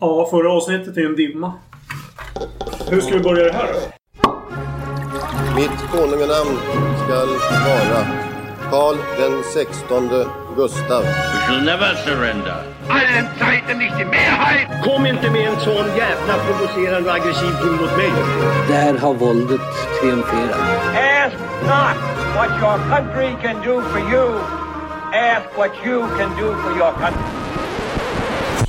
Ja, förra avsnittet är en dimma. Hur ska vi börja det här då? Mitt konunganamn skall vara Karl den sextonde Gustav. We shall never surrender. allen Zeiten nicht die Mehrheit! Kom inte med en sån jävla provocerande och aggressiv ton mot mig. Där har våldet triumferat. Ask not what your country can do for you. Ask what you can do for your country.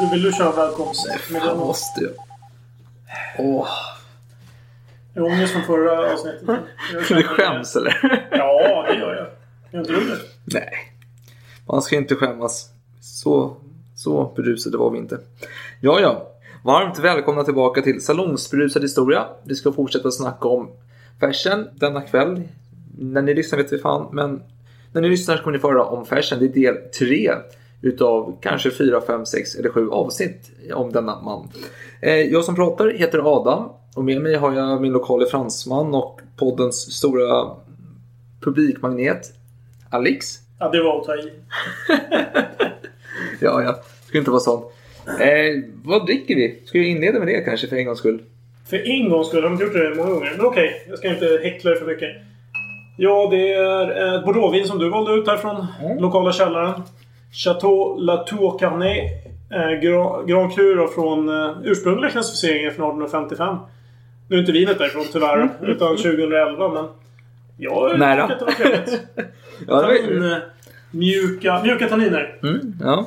Du vill du köra välkomst? Jag måste ju. Åh. Är det ångest från förra avsnittet? Du skäms eller? Ja, det gör jag. Gör inte du det? Nej. Man ska inte skämmas. Så, så berusade var vi inte. Ja, ja. Varmt välkomna tillbaka till Salongsberusad historia. Vi ska fortsätta snacka om fashion denna kväll. När ni lyssnar vet vi fan, men när ni lyssnar kommer ni få höra om fashion. Det är del tre utav kanske fyra, fem, sex eller sju avsnitt om denna man. Eh, Jag som pratar heter Adam och med mig har jag min lokale fransman och poddens stora publikmagnet Alex. Ja, det var att ta i. Ja, ja. Ska inte vara sån. Eh, vad dricker vi? Ska vi inleda med det kanske för en gångs skull? För en gång skulle de inte gjort det många gånger. Men okej, jag ska inte häckla dig för mycket. Ja, det är ett bordeauxvin som du valde ut här från lokala källaren. Chateau Latour Carnet. Eh, Grand, Grand Cru från eh, ursprungliga klassificeringen från 1855. Nu är inte vinet därifrån tyvärr, utan 2011. Men jag Nära. tycker att det var trevligt. Ja, det Tannin, eh, mjuka, mjuka tanniner. mm, ja.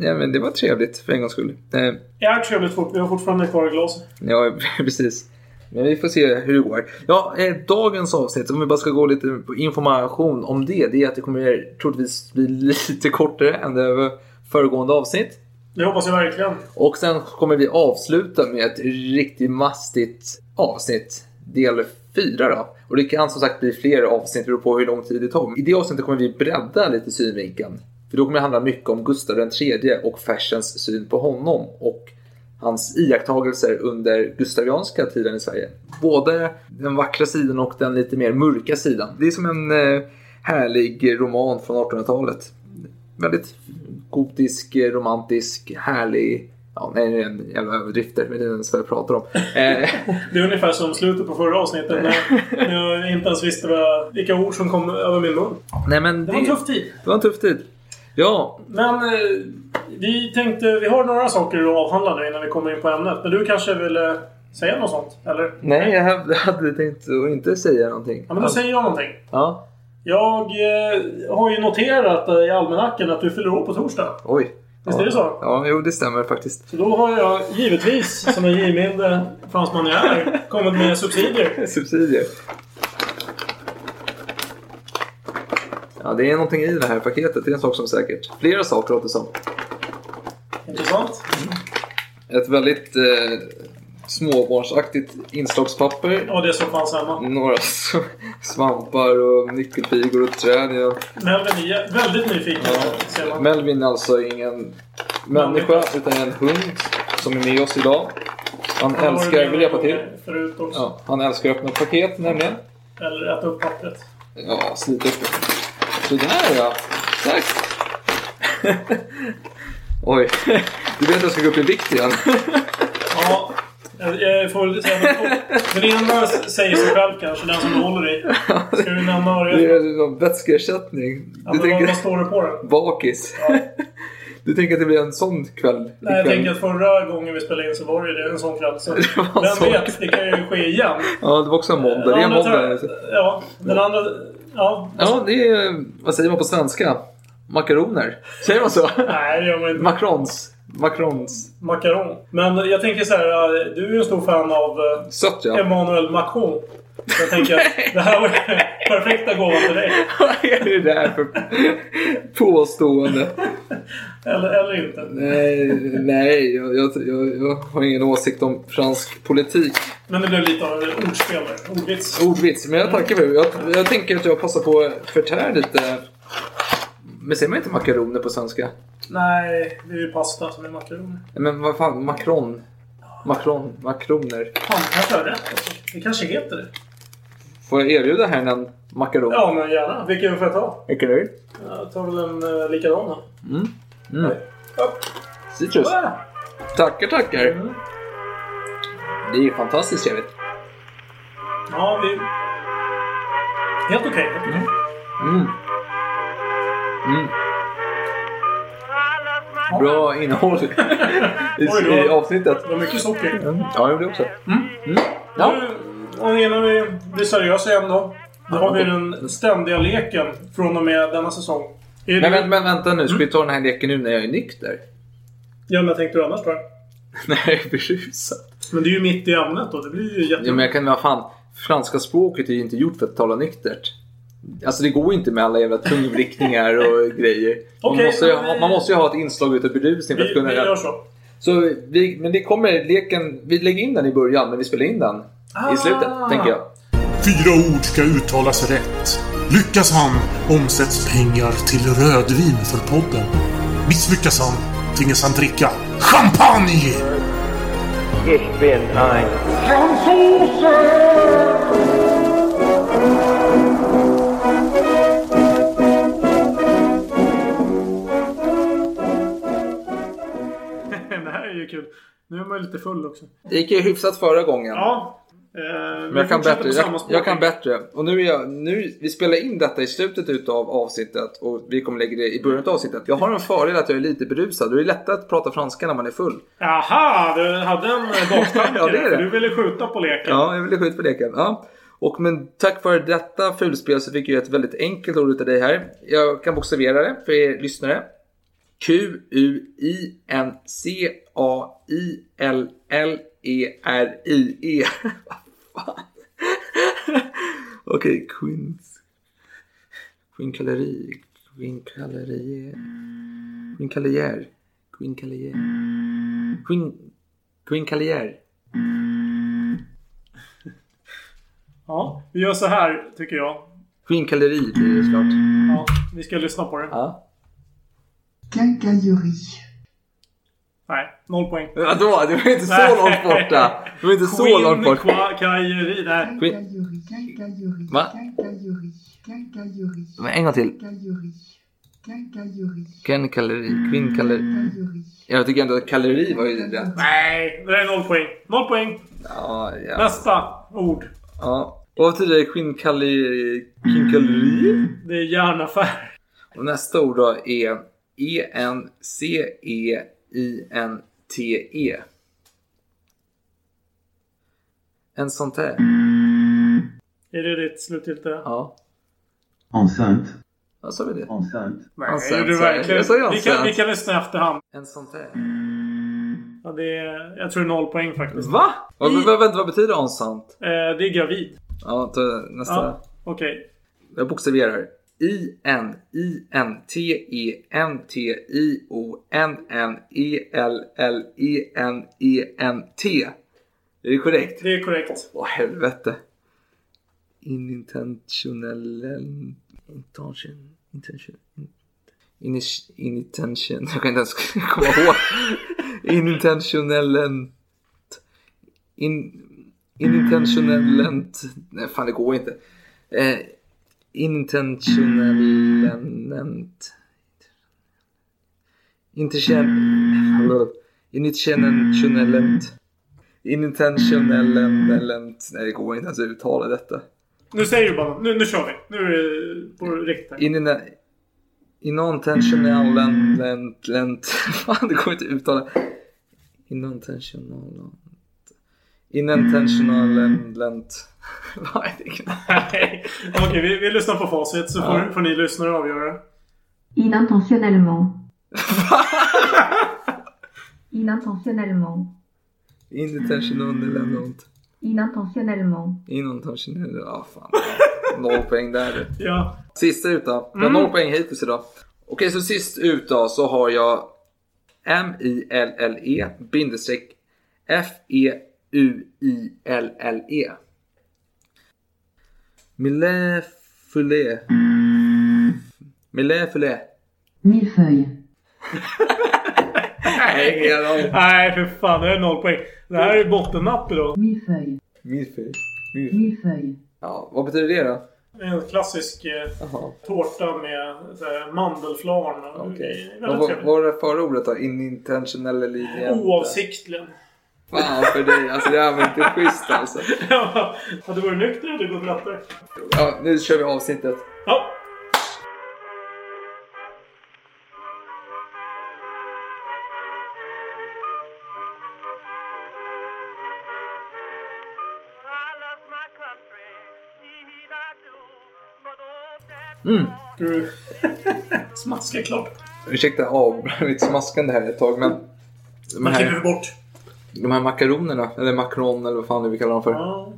ja, men det var trevligt för en gångs skull. Eh, Är trevligt fort. Vi har fortfarande kvar glas. ja, precis. Men vi får se hur det går. Ja, eh, dagens avsnitt, om vi bara ska gå lite på information om det, det är att det kommer troligtvis bli lite kortare än det föregående avsnitt. Det hoppas jag verkligen. Och sen kommer vi avsluta med ett riktigt mastigt avsnitt. Del 4 då. Och det kan som sagt bli fler avsnitt beroende på hur lång tid det tar. I det avsnittet kommer vi bredda lite synvinkeln. För då kommer det handla mycket om Gustav III och fashions syn på honom. Och hans iakttagelser under gustavianska tiden i Sverige. Både den vackra sidan och den lite mer mörka sidan. Det är som en eh, härlig roman från 1800-talet. Väldigt gotisk, eh, romantisk, härlig. Ja, nej, det är en jävla överdrifter. Men det är ens vad jag pratar om. Eh, Det är ungefär som slutet på förra avsnittet när, när jag inte ens visste vad, vilka ord som kom över min mun. nej, men Det var en tuff tid. Det var en tuff tid. Ja, Men eh, vi tänkte, vi har några saker att avhandla nu innan vi kommer in på ämnet. Men du kanske ville säga något sånt? Eller? nej, jag hade- tänkt att inte säga någonting. Ja, men då säger jag någonting. Ja, Jag eh, har ju noterat eh, i almanackan att du fyller år på torsdag. oj. Visst ja. är det så? Ja, jo, det stämmer faktiskt. Så då har jag givetvis, som en givmild fransman jag är, kommit med subsidier. Subsidier. Ja, det är någonting i det här paketet. Det är en sak som är säkert. Flera saker låter det som. Intressant. Ett väldigt eh, småbarnsaktigt inslagspapper. Ja, det är så fanns hemma. Några svampar och nyckelpigor och träd. Ja. Melvin är väldigt nyfiken. man. Melvin är alltså ingen människa utan en hund som är med oss idag. Han varit älskar, vill hjälpa till? Ja, han älskar att öppna paket nämligen. Eller äta upp pappret. Ja, slita upp det. Sådär ja. Tack. Oj. Du vet att jag ska gå upp i vikt igen. Ja, jag, får väl säga något. Men det enda säger sig själv kanske, den som håller i. Ska du nämna vad det Det är? är någon vätskeersättning. Ja, Du men vad, tänker står det på den? bakis. Ja. Du tänker att det blir en sån kväll? Nej, jag tänker att förra gången vi spelade in så var det en sån kväll. Så vem vet, det kan ju ske igen. Ja, det var också en måndag. Det är en måndag. Ja, den andra... Ja, Ja, det är... Vad säger man på svenska? Makaroner? Säger man så? nej det gör man inte. Macrons. Macrons. Makaron. Men jag tänker så här, du är ju en stor fan av eh, Sött ja. Emmanuel Macron. Så jag tänker att det här var perfekta gåvan till dig. Vad är det där för påstående? Eller, eller inte. Nej, nej jag, jag, jag, har ingen åsikt om fransk politik. Men det blev lite av ordspel. Ordvits. Ordvits, men jag tackar för. Jag, jag tänker att jag passar på att förtära lite... Men säger man inte makaroner på svenska? Nej, det är ju pasta som är makaroner. Men vad fan, Macron? Macron, makroner. Fan, kanske har rätt. Det kanske heter det. Får jag erbjuda här en makaron? Ja, men gärna. Vilken får jag ta? Vilken är det? Jag tar väl en uh, likadan då. Mm. Mm. Citrus. Ah. Tackar, tackar. Mm. Det är ju fantastiskt trevligt. Ja, vi... Helt okej. okej. Mm. Mm. Bra innehåll i, Oj, i avsnittet. Det var mycket socker. Mm. Ja, jag gjorde det också. Mm. Ja. Nu, och innan vi blir seriösa igen då. Då har vi den ständiga leken från och med denna säsong. Är Men, det- men, vänta nu, ska vi ta den här leken nu när jag är nykter? Ja, men tänkte du annars då? När jag är berusad? Men det är ju mitt i ämnet då. Det blir ju jätte... Ja, men jag kan, vad fan. Franska språket är ju inte gjort för att tala nyktert. Alltså det går ju inte med alla jävla tungvrickningar och grejer. Man, Okej, måste ha, man måste ju ha ett inslag utav berusning för att kunna... vi gör så. Så vi, men det kommer leken, vi lägger in den i början men vi spelar in den Ah. i slutet, tänker jag. Fyra ord ska uttalas rätt. Lyckas han omsätts pengar till rödvin för podden. Misslyckas han tvingas han dricka champagne! Ich bin ein det här är ju kul. Nu är man ju lite full också. Det gick ju hyfsat förra gången. Ja. Eh, Men jag kan bättre. Jag, jag kan bättre. Och nu är jag, nu, vi spelar in detta i slutet utav avsnittet och vi kommer lägga det i början av avsnittet. Jag har en fördel att jag är lite berusad och det är lättare att prata franska när man är full. Aha, du hade en baktanke. Ja, det är det. för Du ville skjuta på leken. Ja, jag ville skjuta på leken. Ja. Och men tack vare detta fulspel så fick jag ett väldigt enkelt ord utav dig här. Jag kan bokstavera det för er lyssnare. Q-U-I-N-C-A-I-L-L-E-R-I-E. Vad fan? Okej, Queens... Quincalleri. Quincalerier. Quincalier. Quincalier. Quin... Quincalier. Ja, vi gör så här tycker jag. Quincalleri blir det snart. Ja, vi ska lyssna på det. Ja. Quincaillerie. Nej, noll poäng. Ja, då, det var inte så Nej. långt borta. Det var inte så långt bort. Quincalleri. Nej. Quin... Quincaillerie. Quincaillerie. Va? Men En gång till. Quincaillerie. Quinkalleri. Quincalleri. Quincaillerie. Jag tycker ändå att kalori var ju rätt. Nej, det är noll poäng. Noll poäng. Ja, ja. Nästa ord. ja. Vad betyder? Quincalleri? Quincalleri? Det är järnaffär. Och nästa ord då är E E-N-C-E-I-N-T-E. En sånt här. Är det ditt slutgiltiga? Ja. Enceinte. Vad sa vi det? Enceinte. Nej, är du verkligen? Jag vi, kan, vi kan lyssna i efterhand. En sånt här. Ja, det är, jag tror det är noll poäng faktiskt. Va? Vad, vad, vänta, vad betyder ensamt? Eh, det är gravid. Ja, ta nästa. Ja, okej. Jag bokstaverar. I-N, I-N-T-E, N-T-I-O, N-N, E-L-L, E-N, E-N-T. Är det korrekt? Det är korrekt. Åh helvete. Inintentionell... Intention... Intention... Inintention... Jag kan inte ens komma ihåg. Inintentionellent... In... Inintentionellent... Nej fan det går inte. Eh, intentionellent... Intention... Intentionellent... Intentionellent... Nej det går inte ens att uttala detta. Nu säger du bara. Nu, nu kör vi. Nu är det på riktigt. här. In Inontentionellent... lent- Fan det går inte att uttala. Inontentionellent... Inontentionellent... Vad är det? Nej. Okej, vi, vi lyssnar på facit så får, får ni lyssnare avgöra. Inintentionnellement. Inintentionnellement. Inintentionnellent... Inintentionnellement. Inintentionnellent... Ja fan. Noll poäng där. Ja. Sista ut då. Vi har Mm. noll poäng hittills idag. Okej, så sist ut då så har jag M-I-L-L-E bindestreck E F-E-U-I-L-L-E. Millet Fulé. Millet Fulé. Millefeuille. Nej, ingen aning. Nej, för fan. Det är noll poäng. Det här är bottennapp idag. Millefeuille. Millefeuille. Millefeuille. Ja, vad betyder det då? En klassisk eh, tårta med här, mandelflarn. Okej. Väldigt Vad var, det förra ordet då? Inintentionally Oavsiktligen. Fan för dig. Alltså det här var inte schysst alltså. ja, hade du varit nykter hade det gått lättare. Ja, nu kör vi avsnittet. Ja. Mm. Du smaskar klart. Ursäkta avbryt smaskande här ett tag men... Man klipper här, bort. De här makaronerna, eller makron eller vad fan vi kallar dem för. Ja,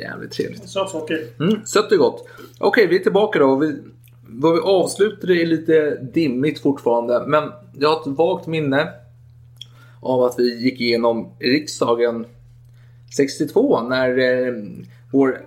Jävligt trevligt. sötsaker. Mm, sött och gott. Okej, vi är tillbaka då. Vi, vad vi avslutade är lite dimmigt fortfarande. Men jag har ett vagt minne av att vi gick igenom riksdagen 62 när eh, vår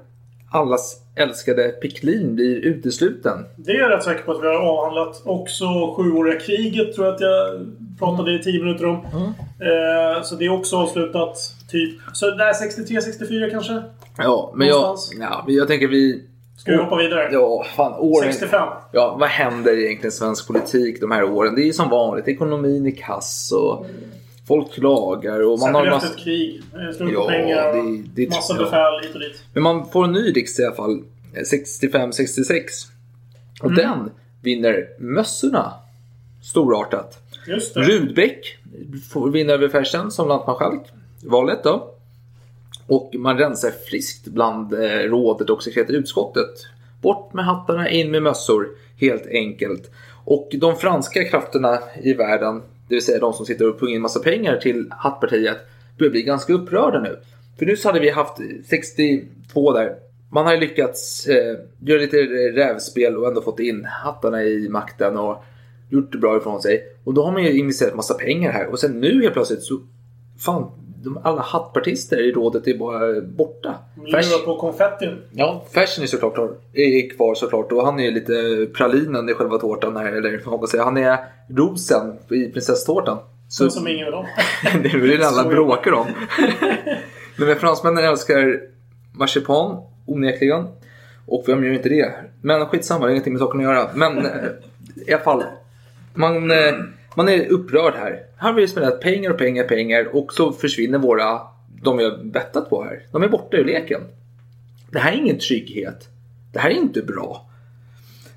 allas älskade Picklin blir utesluten. Det är jag rätt säker på att vi har avhandlat. Också sjuåriga kriget tror jag att jag pratade i 10 minuter om. Eh, så det är också avslutat. Typ. Så där 63-64 kanske? Ja, men jag, ja, jag tänker vi... Ska vi hoppa vidare? Ja, fan åren... 65. Ja, vad händer egentligen i svensk politik de här åren? Det är ju som vanligt. Ekonomin är kass och folk klagar och man Särskilt har en efter massa... ett krig. Eh, Slut Ja, pengar och det- det- massa ja. befäl hit och dit. Men man får en ny riksdag i alla fall. 65-66. Och Mm. den vinner mössorna. Storartat. Just det. Rudbeck vinna över Fersen som lantmarskalk. Valet då. Och man rensar friskt bland eh, rådet och sekretariatutskottet. Bort med hattarna, in med mössor. Helt enkelt. Och de franska krafterna i världen, det vill säga de som sitter och pungar in massa pengar till hattpartiet, börjar bli ganska upprörda nu. För nu så hade vi haft 62 där. Man har ju lyckats eh, göra lite rävspel och ändå fått in hattarna i makten och gjort det bra ifrån sig. Och då har man ju investerat massa pengar här och sen nu helt plötsligt så fan, de, alla hattpartister i rådet är bara borta. Lurar på konfettin. Ja, Fersen är såklart är kvar såklart och han är lite pralinen i själva tårtan här. Eller vad man säger. Han är rosen i prinsesstårtan. Så... Som ingen vill ha. det är det alla bråkar om. Men fransmännen älskar marsipan, onekligen. Och vem gör inte det? Men skitsamma, det har ingenting med saken att göra. Men eh, i alla fall. Man, eh, man är upprörd här. Här har vi spenderat pengar och pengar och pengar och så försvinner våra, de vi har bettat på här. De är borta ur leken. Det här är ingen trygghet. Det här är inte bra.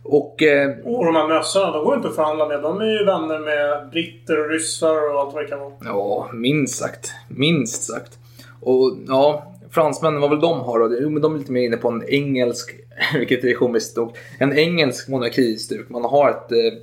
Och eh, Och de här mössorna, de går inte att förhandla med. De är ju vänner med britter och ryssar och allt vad det kan vara. Ja, minst sagt. Minst sagt. Och ja, fransmännen, vad vill de ha då? Jo, men de är lite mer inne på en engelsk, vilket är komiskt nog, en engelsk monarkistuk. Man har ett, eh,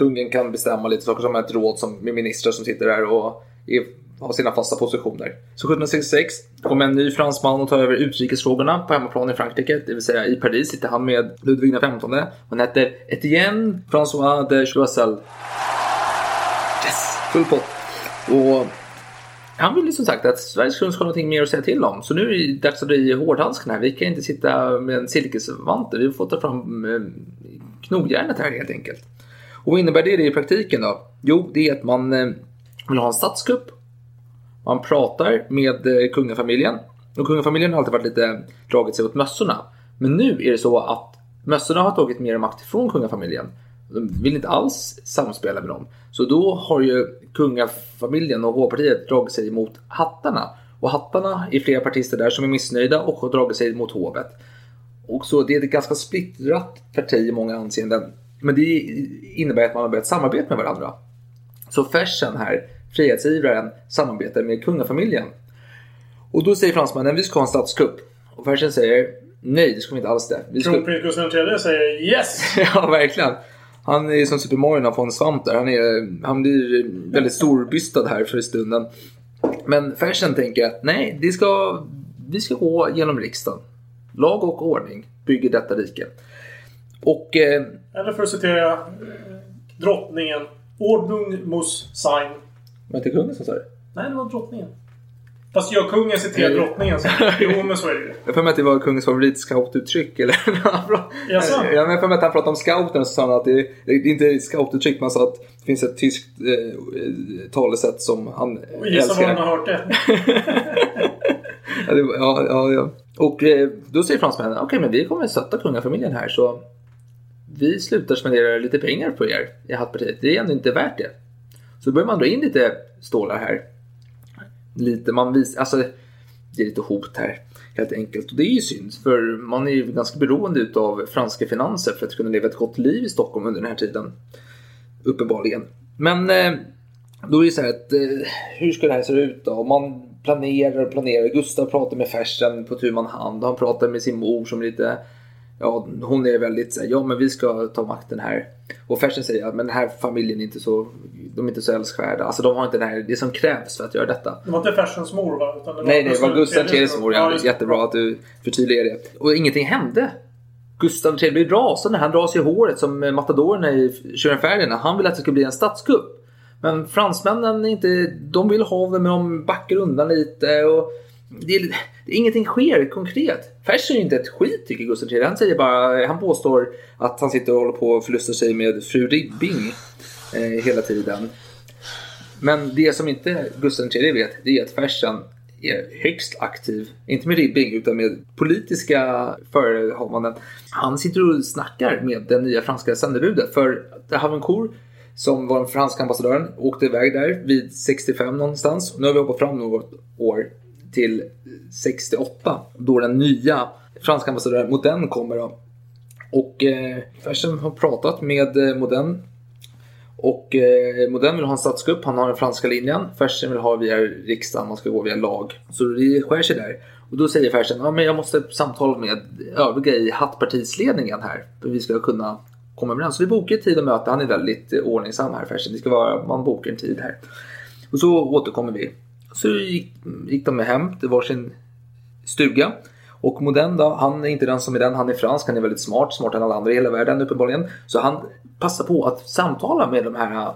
kungen kan bestämma lite saker som ett råd som, med ministrar som sitter där och är, har sina fasta positioner. Så 1766 kommer en ny fransman och tar över utrikesfrågorna på hemmaplan i Frankrike, det vill säga i Paris sitter han med Ludvig XV. Han heter Etienne François de Choiseul. Yes! Full pott. Och han vill ju som sagt att Sverige skulle ha någonting mer att säga till om. Så nu är det dags att dra i hårdhandskarna. Vi kan inte sitta med en silkesvante. Vi får ta fram eh, knogjärnet här helt enkelt. Och vad innebär det i praktiken då? Jo, det är att man eh, vill ha en statskupp. Man pratar med eh, kungafamiljen. Och kungafamiljen har alltid varit lite dragit sig åt mössorna. Men nu är det så att mössorna har tagit mer makt ifrån kungafamiljen. De vill inte alls samspela med dem. Så då har ju kungafamiljen och hovpartiet dragit sig mot hattarna. Och hattarna är flera partister där som är missnöjda och har dragit sig mot hovet. Och så det är ett ganska splittrat parti i många anseenden. Men det innebär att man har börjat samarbeta med varandra. Så Fersen här, frihetsivraren, samarbetar med kungafamiljen. Och då säger fransmännen vi ska ha en statskupp. Och Fersen säger nej, det ska vi inte alls det. Vi ska... Kronprins Gustav III säger yes! ja, verkligen. Han är som Super Mario när han får en svamp där. Han, är, han blir väldigt storbystad här för stunden. Men Fersen tänker att nej, det ska, vi ska gå genom riksdagen. Lag och ordning. bygger detta rike. Och eh, Eller för att citera eh, drottningen. Ordnung muss sein. var det inte kungen som sa det? Nej, det var drottningen. Fast jag kungen citerar Nej. drottningen. Så. Jo, men så är det ju. Jag får mig att det var kungens favoritscoututtryck. Eller Jaså? jag har för mig att han pratade om scouten och så sa han att det, det är inte scoututtryck, men sa att det finns ett tyskt eh, talesätt som han Och Gissa var han älskar. har hört det. Ja, det var- ja, ja, ja. Och eh, då säger fransmännen, okej men vi kommer stötta kungafamiljen här så vi slutar spendera lite pengar på er i Hattpartiet. Det är ändå inte värt det. Så börjar man dra in lite stålar här. Lite, man visar, alltså det är lite hot här helt enkelt. Och det är ju synd för man är ju ganska beroende av franska finanser för att kunna leva ett gott liv i Stockholm under den här tiden. Uppenbarligen. Men eh, då är det så här att eh, hur ska det här se ut då? Man planerar och planerar. Gustav pratar med Fersen på tu man hand. Han pratar med sin mor som är lite Ja, hon är väldigt så här, ja men vi ska ta makten här. Och Fersen säger att men den här familjen är inte så, de är inte så älskvärda. Alltså de har inte det här, det som krävs för att göra detta. Det var inte Fersens mor va? Utan det var Nej, nej, det var Gustav III:s IIIs mor. Ja, jättebra att du förtydligar det. Och ingenting hände. Gustav III blir rasande. Han dras i håret som matadorerna i Tjuren. Han vill att det ska bli en statskupp. Men fransmännen inte, de vill ha det men de backar undan lite. Och det är, det, ingenting sker konkret. Fersen är inte ett skit tycker Gustav III. Han säger bara, han påstår att han sitter och håller på och förlustar sig med fru Ribbing eh, hela tiden. Men det som inte Gustav III vet, det är att Fersen är högst aktiv, inte med Ribbing utan med politiska förehavanden. Han sitter och snackar med den nya franska sändebudet för Havencourt som var den franska ambassadören åkte iväg där vid 65 någonstans. Nu har vi hoppat fram något år till 68 då den nya franska ambassadören Modern kommer. Då. Och eh, Fersen har pratat med eh, Modern och eh, Modern vill ha en statskupp, han har den franska linjen. Fersen vill ha via riksdagen, man ska gå via lag. Så det skär sig där. Och då säger Fersen, ja men jag måste samtala med övriga i Hattpartisledningen här. För vi ska kunna komma överens. Så vi bokar tid och möte, han är väldigt eh, ordningsam här Fersen. Det ska vara, man bokar en tid här. Och så återkommer vi. Så gick, gick de hem till varsin stuga. Och Modern då, han är inte den som är den, han är fransk, han är väldigt smart, smartare än alla andra i hela världen uppenbarligen. Så han passar på att samtala med de här eh,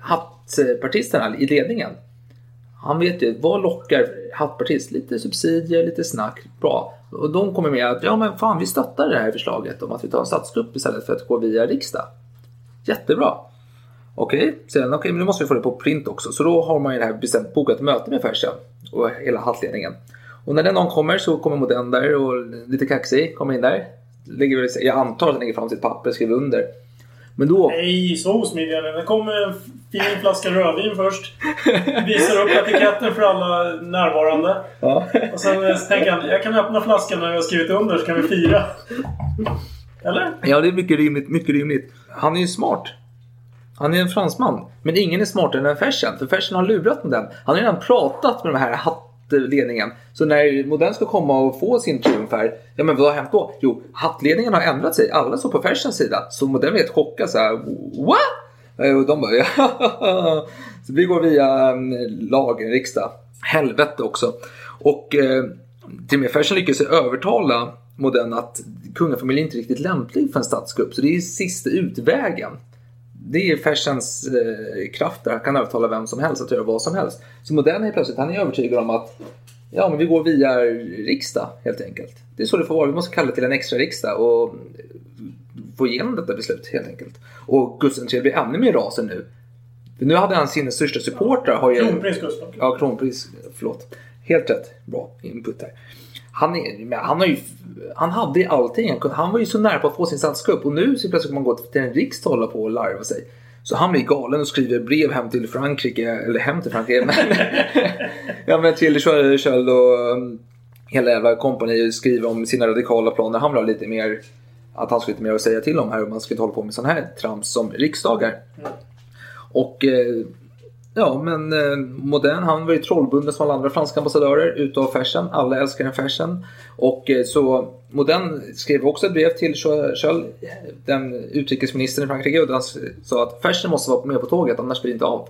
hattpartisterna i ledningen. Han vet ju, vad lockar hattpartist? Lite subsidier, lite snack, bra. Och de kommer med att, ja men fan vi stöttar det här förslaget om att vi tar en statsgrupp istället för att gå via riksdag. Jättebra. Okej, sen okej, men nu måste vi få det på print också. Så då har man ju det här bestämt bokat möte med Fersen och hela hattledningen. Och när den någon kommer så kommer Modern där och lite kaxig kommer in där. Lägger, jag antar att han lägger fram sitt papper och skriver under. Men då... Nej, så osmidiga. Det kommer en fin flaska rödvin först. Visar upp etiketten för alla närvarande. Ja. Och sen tänker han, jag kan öppna flaskan när jag har skrivit under så kan vi fira. Eller? Ja, det är mycket rimligt. Mycket rimligt. Han är ju smart. Han är en fransman. Men ingen är smartare än Fersen. För Fersen har lurat Modern. Han har redan pratat med den här hattledningen. Så när Modern ska komma och få sin triumf här. Ja men vad har hänt då? Jo, hattledningen har ändrat sig. Alla står på Fersens sida. Så Modern är helt chockad så här. What? Eh, och de bara ja. Så vi går via mm, lagen, riksdag. Helvete också. Och eh, till och med Fersen lyckas övertala Modern att kungafamiljen inte är riktigt lämplig för en statskupp. Så det är sista utvägen. Det är Fersens eh, kraft där. Han kan övertala vem som helst att göra vad som helst. Så Modern är plötsligt, han är övertygad om att ja, men vi går via riksdag helt enkelt. Det är så det får vara. Vi måste kalla till en extra riksdag och få igenom detta beslut helt enkelt. Och Gustav III blir ännu mer rasande nu. För nu hade han sina största supportrar. Har ju, Kronprins Gustav. Ja, kronprins. Förlåt. Helt rätt. Bra input här. Han, är, han, har ju, han hade ju allting. Han, han var ju så nära på att få sin statskupp och nu så plötsligt kan man gå till en riksdag och hålla på och larva sig. Så han blir galen och skriver brev hem till Frankrike, eller hem till Frankrike, men, ja, men till Sköld och um, hela jävla kompani skriver om sina radikala planer. Han vill ha lite mer, att han ha lite mer att säga till om här och man ska inte hålla på med sån här trams som riksdagar. Och eh, ja, men eh, Modern han var ju trollbunden som alla andra franska ambassadörer utav Fersen. Alla älskar en Fersen. Och eh, så Modern skrev också ett brev till Scholl, den utrikesministern i Frankrike, och han sa att Fersen måste vara med på tåget annars blir det inte av.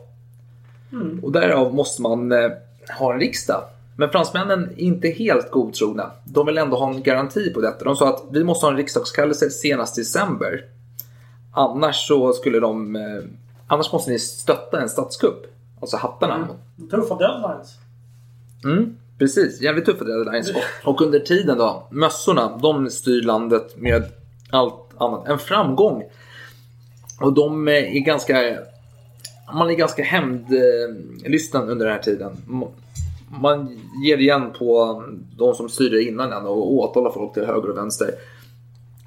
Mm. Och därav måste man eh, ha en riksdag. Men fransmännen är inte helt godtrogna. De vill ändå ha en garanti på detta. De sa att vi måste ha en riksdagskallelse senast i december. Annars så skulle de... Annars måste ni stötta en statskupp. Alltså hattarna. Mm. Tuffa deadlines. Mm, precis, jävligt tuffa deadlines. Och, och under tiden då, mössorna, de styr landet med allt annat än framgång. Och de är ganska... Man är ganska hämndlysten under den här tiden. Man ger igen på de som styrde innan en och åtalar folk till höger och vänster.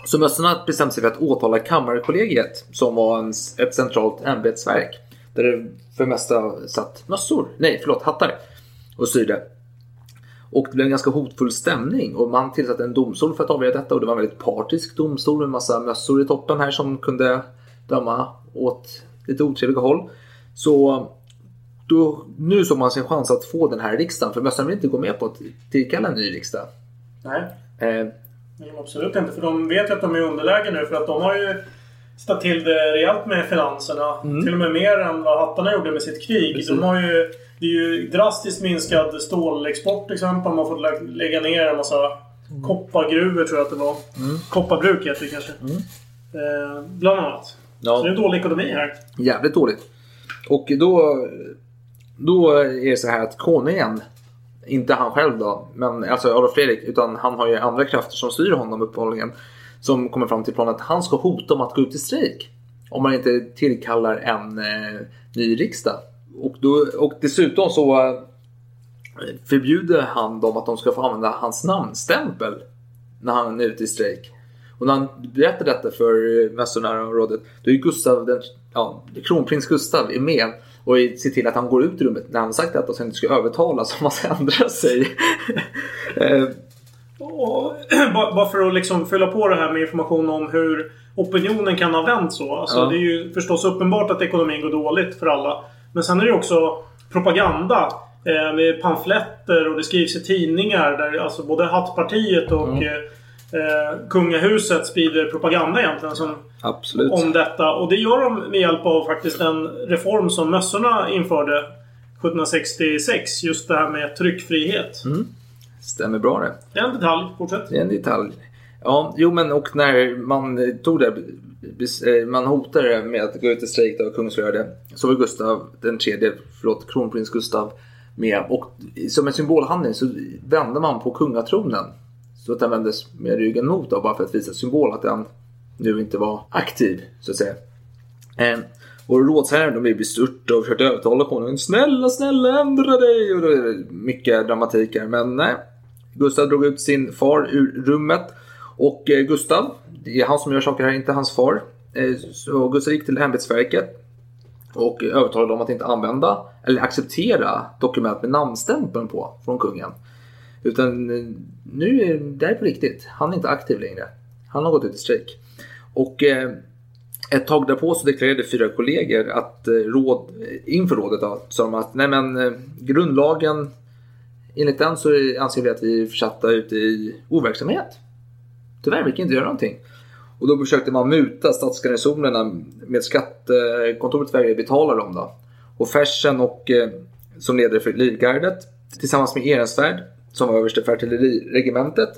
Så mössorna bestämde sig för att åtala Kammarkollegiet som var en, ett centralt ämbetsverk. Där det för det mesta satt mössor, nej förlåt, hattar och styrde. Och det blev en ganska hotfull stämning och man tillsatte en domstol för att avgöra detta och det var en väldigt partisk domstol med massa mössor i toppen här som kunde döma åt lite otrevliga håll. Så då, nu såg man sin chans att få den här riksdagen för mössorna vill inte gå med på att tillkalla en ny riksdag. Nej. Eh, Nej, absolut inte. För de vet ju att de är i underläge nu för att de har ju ställt till det rejält med finanserna. Mm. Till och med mer än vad hattarna gjorde med sitt krig. Precis. De har ju, det är ju drastiskt minskad stålexport till exempel. Man har fått lä- lägga ner en massa koppargruvor tror jag att det var. Mm. Kopparbruk heter det kanske. Eh, bland annat. Ja. Så det är dålig ekonomi här. Jävligt dåligt. Och då, då är det så här att konungen, inte han själv då, men alltså Adolf Fredrik, utan han har ju andra krafter som styr honom uppehållligen. Som kommer fram till planen att han ska hota om att gå ut i strejk. Om man inte tillkallar en eh, ny riksdag. Och, då, och dessutom så eh, förbjuder han dem att de ska få använda hans namnstämpel när han är ute i strejk. Och när han berättar detta för eh, mästarna i området. då är Gustav, den, ja, kronprins Gustav är med och ser till att han går ut ur rummet när han sagt att han inte ska övertalas om han ska ändra sig. Eh, Och, bara bara för att liksom fylla på det här med information om hur opinionen kan ha vänt så. Alltså, Ja. Det är ju förstås uppenbart att ekonomin går dåligt för alla. Men sen är det ju också propaganda. Eh, med pamfletter och det skrivs i tidningar där alltså både Hattpartiet och Mm. Eh, Kungahuset sprider propaganda egentligen. Som, Absolut. om detta. Och det gör de med hjälp av faktiskt en reform som mössorna införde 1766. Just det här med tryckfrihet. Mm. Stämmer bra det. Det är en detalj. Fortsätt. Det är en detalj. Ja, jo men och när man tog det, eh, man hotade med att gå ut i strejk då, kungsröde, så var Gustav den tredje, förlåt, kronprins Gustav med. Och som en symbolhandling så vände man på kungatronen. Så att han vändes med ryggen mot då, bara för att visa symbol att han nu inte var aktiv, så att säga. Eh, och rådsherren de blev bestörta och försökte övertala konungen. Snälla, snälla ändra dig! Och då är det mycket dramatik här. Men nej. Gustav drog ut sin far ur rummet. Och eh, Gustav, det är han som gör saker här, inte hans far. Eh, så Gustav gick till ämbetsverket. Och övertalade dem att inte använda eller acceptera dokument med namnstämpeln på från kungen. Utan eh, nu är det här på riktigt. Han är inte aktiv längre. Han har gått ut i strejk. Och eh, ett tag därpå så deklarerade fyra kollegor att eh, råd, eh, inför rådet då, sa de att nej men eh, grundlagen enligt den så anser vi att vi är försatta ute i overksamhet. Tyvärr, vi kan inte göra någonting. Och då försökte man muta stadsgarnisonerna med skattekontoret vägrade betala dem då. Och Fersen och eh, som ledare för livgardet tillsammans med Ehrensvärd som var överste för artilleriregementet.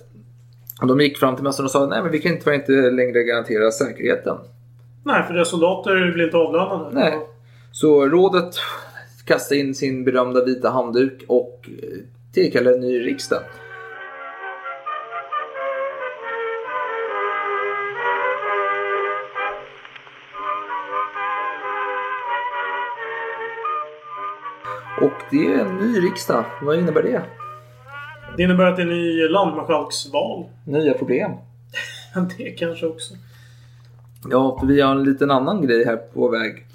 De gick fram till mästaren och sa nej men vi kan inte, tyvärr inte längre garantera säkerheten. Nej, för deras soldater blir inte avlönade. Nej. Så rådet kastade in sin berömda vita handduk och eh, tillkallade en ny riksdag. Och det är en ny riksdag. Vad innebär det? Det innebär att det är en ny landmarskalksval. Nya problem. Det kanske också. Ja, för vi har en liten annan grej här på väg.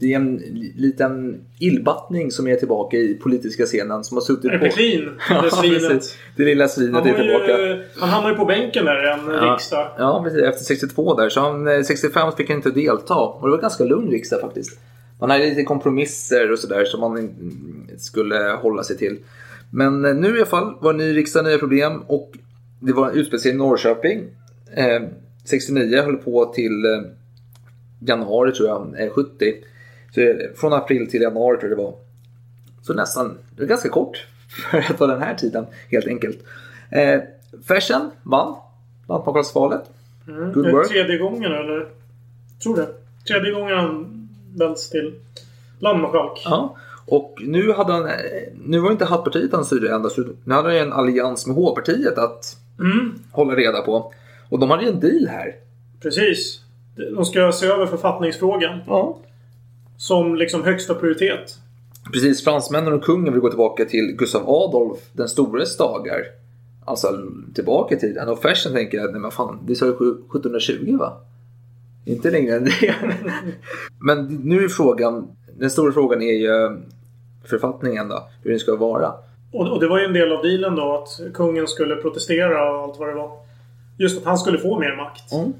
Det är en liten illbattning som är tillbaka i politiska scenen som har suttit Är på... det Peklin? Det svinet. Det lilla svinet Han, är tillbaka. ju, han hamnade ju på bänken där i en Ja. riksdag. Ja, precis. Efter 62 där. Så han, eh, 65 fick han inte delta. Och det var en ganska lugn riksdag faktiskt. Man hade lite kompromisser och sådär som man skulle hålla sig till. Men eh, nu i alla fall var det ny riksdag, nya problem. Och det var en utspeciell i Norrköping. Eh, 69 höll på till eh, januari tror jag, eh, 70. Så eh, från april till januari tror jag det var. Så nästan, det var ganska kort. för att vara den här tiden helt enkelt. Eh, Fersen vann lantmakarvalsvalet. Mm. Good work. Tredje gången eller? Tror det. Tredje gången han väljs till landmarskalk. Ja. Och nu hade han, eh, nu var inte Hattpartiet han styrde ända, så nu hade han en allians med H-partiet att Mm. hålla reda på. Och de hade ju en deal här. Precis. De ska se över författningsfrågan. Ja. Som liksom högsta prioritet. Precis, fransmännen och kungen vill gå tillbaka till Gustav Adolf den stores dagar. Alltså tillbaka i tiden. Och Fersen tänker att, nej men fan, det sa ju 1720 va? Inte längre än det. men nu är frågan, den stora frågan är ju författningen då, hur den ska vara. Och, och det var ju en del av dealen då att kungen skulle protestera och allt vad det var. Just att han skulle få mer makt. Mm.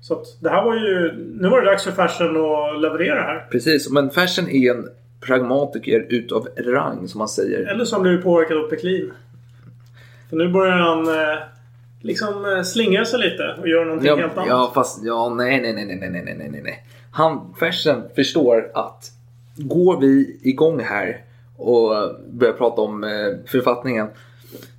Så att det här var ju... Nu var det dags för Fersen att leverera här. Precis, men Fersen är en pragmatiker utav rang som man säger. Eller han blivit påverkad av Peklin. För nu börjar han eh, liksom eh, slingra sig lite och göra någonting Ja, helt annat. ja, fast ja, nej, nej, nej, nej, nej, nej, nej, nej. Han, Fersen förstår att går vi igång här och börjar prata om eh, författningen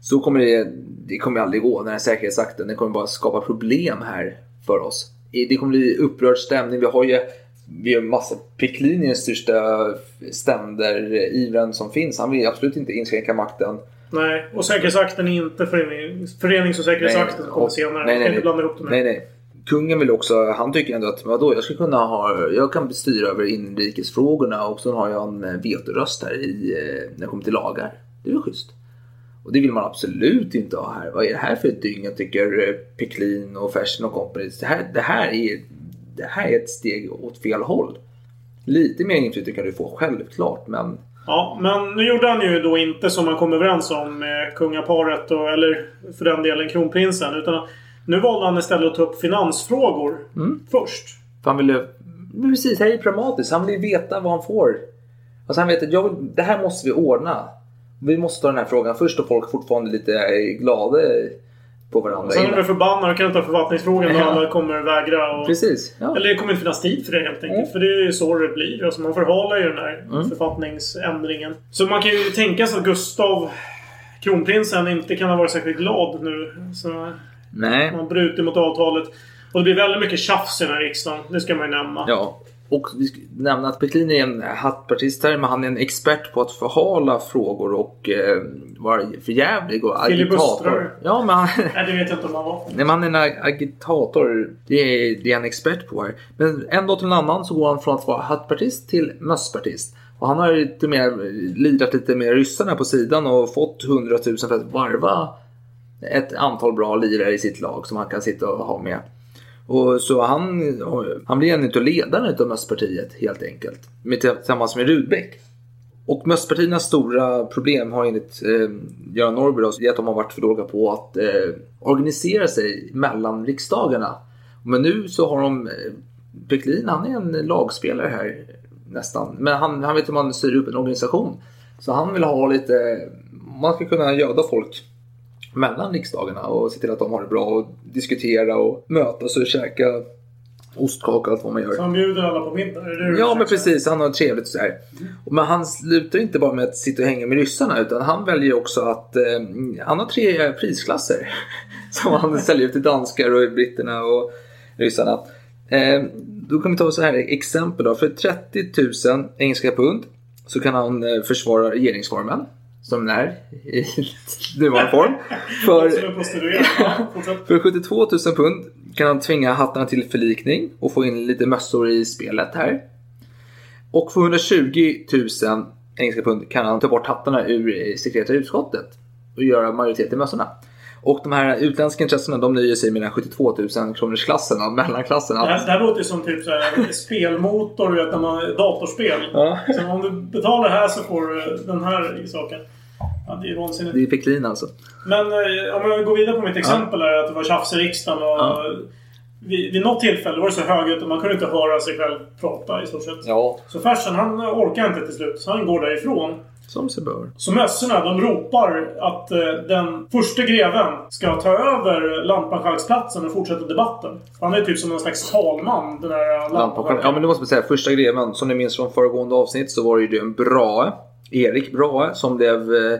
så kommer det, det kommer aldrig gå. Den här säkerhetsakten, den kommer bara skapa problem här för oss. Det kommer bli upprörd stämning. Vi har ju vi har massa den största ständerivren som finns. Han vill absolut inte inskränka makten. Nej, och säkerhetsakten är inte förenings, förenings och säkerhetsakten som kommer och- senare. Nej, nej, inte blanda ihop dem. nej, nej. Kungen vill också, han tycker ändå att vadå, jag ska kunna ha, jag kan styra över inrikesfrågorna och så har jag en eh, vetoröst här i, eh, när det kommer till lagar. Det är väl schysst. Och det vill man absolut inte ha här. Vad är det här för ett dygn? Jag tycker eh, Peklin och Fersen och company. Det här, det, här är, det här är ett steg åt fel håll. Lite mer inflytande kan du få självklart men Ja, men nu gjorde han ju då inte som man kom överens om med kungaparet och, eller för den delen kronprinsen. Utan nu valde han istället att ta upp finansfrågor Mm. först. För han ville... Precis, det här är pragmatiskt. Han vill veta vad han får. Alltså han vet att jag vill, det här måste vi ordna. Vi måste ta den här frågan först och folk fortfarande lite är glada på varandra. Sen är de förbannade och kan inte ta författningsfrågan och Ja. alla kommer vägra. Och, Precis. Ja. Eller det kommer inte finnas tid för det helt enkelt. Mm. För det är ju så det blir. Alltså man förhalar ju den här Mm. författningsändringen. Så man kan ju tänka sig att Gustav, kronprinsen, inte kan ha varit särskilt glad nu. Så Nej. man brutit mot avtalet. Och det blir väldigt mycket tjafs i den här riksdagen. Det ska man ju nämna. Ja. Och vi ska nämna att Peklin är en hattpartist här, men han är en expert på att förhala frågor och eh, vara förjävlig och agitator. Ja, men han, Nej, det vet jag inte om han var. Nej, men han är en ag- agitator. Det är, det är han expert på här. Men en dag till en annan så går han från att vara hattpartist till mösspartist. Och han har lite mer, lirat lite med ryssarna på sidan och fått 100 000 för att varva ett antal bra lirare i sitt lag som han kan sitta och ha med. Och så han, han blir en av ledarna av mösspartiet helt enkelt. Med, tillsammans med Rudbeck. Och mösspartiernas stora problem har enligt eh, Göran Norrby då, är att de har varit för dåliga på att eh, organisera sig mellan riksdagarna. Men nu så har de... Eh, Peklin, han är en lagspelare här nästan. Men han, han vet hur man styr upp en organisation. Så han vill ha lite... Man ska kunna göda folk mellan riksdagarna och se till att de har det bra och diskutera och mötas och käka ostkaka och allt vad man gör. Så han bjuder alla på middag? Ja men precis, han har trevligt och så här. Men han slutar inte bara med att sitta och hänga med ryssarna utan han väljer också att eh, han har tre prisklasser. Som han säljer ut till danskar och britterna och ryssarna. Eh, då kan vi ta så här exempel då. För 30 000 engelska pund så kan han eh, försvara regeringsformen. Som den är i nuvarande form. För, för 72 000 pund kan han tvinga hattarna till förlikning och få in lite mössor i spelet här. Och för 120 000 engelska pund kan han ta bort hattarna ur sekretariatutskottet och göra majoritet i mössorna. Och de här utländska intressena de nöjer sig med den här 72 000 kronors klassen, mellanklassen. Det här, det här låter ju som typ så här, spelmotor, vet, när man, datorspel. Ja. Så om du betalar här så får du den här saken. Ja, det är vansinnigt. Det är Peklin alltså. Men eh, om jag går vidare på mitt exempel här, att det var tjafs i riksdagen och... Ja. Vid, vid något tillfälle var det så högljutt att man kunde inte höra sig själv prata i stort sett. Ja. Så Fersen han orkar inte till slut, så han går därifrån. Som sig bör. Så mössorna de ropar att eh, den första greven ska ta över lantmarskalksplatsen och fortsätta debatten. Han är typ som någon slags talman, den Lantmarskalk. lantmarskalken. Ja men det måste man säga, första greven, som ni minns från föregående avsnitt så var det ju en Brahe, Erik Brahe, som blev eh,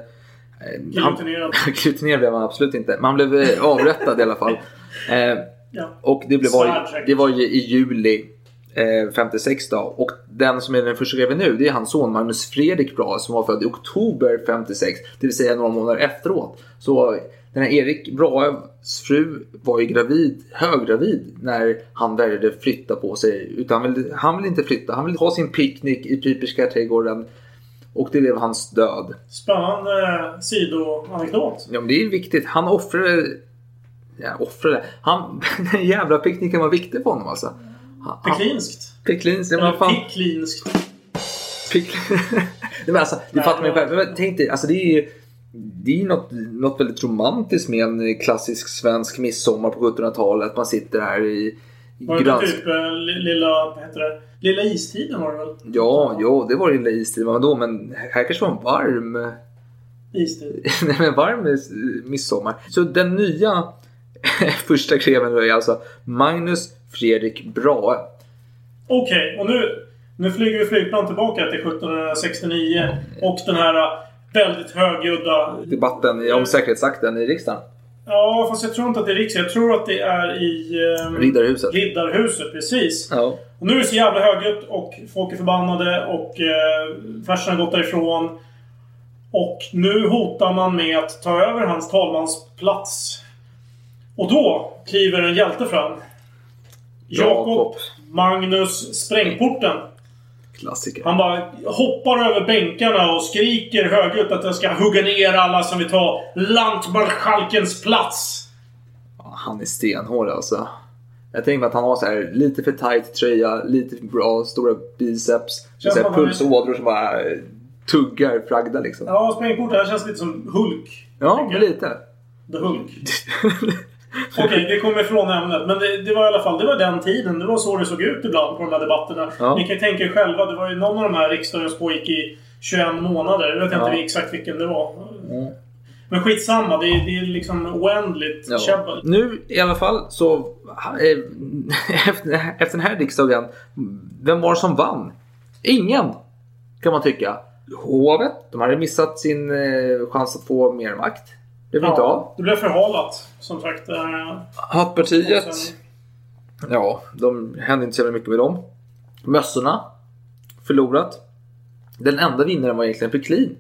Glutinerad. Glutinerad blev han absolut inte. Men han blev eh, avrättad i alla fall. Eh, Ja. och det, blev, var, det var ju i juli eh, 56 då. Och den som är den första greven nu, det är hans son Magnus Fredrik Brahe som var född i oktober 56. Det vill säga några månader efteråt. Så den här Erik Brahes fru var ju gravid, höggravid när han vägrade flytta på sig. Utan han ville, han ville inte flytta, han ville ha sin picknick i Piperska trädgården. Och det blev hans död. Spännande sidoanekdot. Ja men det är viktigt. Han offrade... Ja, offrade. Han... Den jävla picknicken var viktig för honom alltså. Peklinskt. Picklinskt, ja men fan. picklinskt. Pick... Nej, men alltså, du fattar mig själv. Men Tänk dig, alltså det är ju det är ju något, något väldigt romantiskt med en klassisk svensk midsommar på 1700-talet. Man sitter här i Var det typ eh, li- lilla, vad heter det? Lilla istiden var det väl? Ja, ja, det var lilla istid. Men vadå? Men här kanske var en varm... Istid. Nej, men varm midsommar. Så den nya första greven är alltså Magnus Fredrik Brahe. Okej, och nu, nu flyger vi flygplan tillbaka till 1769 och den här eh, väldigt högljudda... Debatten om säkerhetsakten i riksdagen. Ja, fast jag tror inte att det är riksdagen. Jag tror att det är i... ehm, Riddarhuset. Riddarhuset, precis. Ja. Och nu är det så jävla högljutt och folk är förbannade och eh, farsan har gått därifrån. Och nu hotar man med att ta över hans talmansplats. Och då kliver en hjälte fram. Jakob Magnus Sprängporten. Klassiker. Han bara hoppar över bänkarna och skriker högljutt att jag ska hugga ner alla som vill ta lantmarskalkens plats. Han är stenhård alltså. Jag tänker att han har så här lite för tight tröja, lite för bra stora biceps. Pulsådror som bara eh, tuggar fragda liksom. Ja, Sprängporten känns lite som Hulk. Ja, lite. The Hulk. Okej, vi kommer ifrån ämnet. Men det, det var i alla fall det var den tiden. Det var så det såg ut ibland på de här debatterna. Ja. Ni kan ju tänka er själva. Det var ju någon av de här riksdagen som pågick i 21 månader. Jag vet Ja. inte exakt vilken det var. Mm. Men skitsamma. Det, är- det är liksom oändligt Ja. käbbel. Nu i alla fall så eh, efter, efter den här riksdagen, vem var det som vann? Ingen! Kan man tycka. Hovet, de hade missat sin eh, chans att få mer makt. Det blev inte av. det blev förhalat. Som sagt. Eh, Hattpartiet, sen- ja, de hände inte så mycket med dem. Mössorna, förlorat. Den enda vinnaren var egentligen Peklin.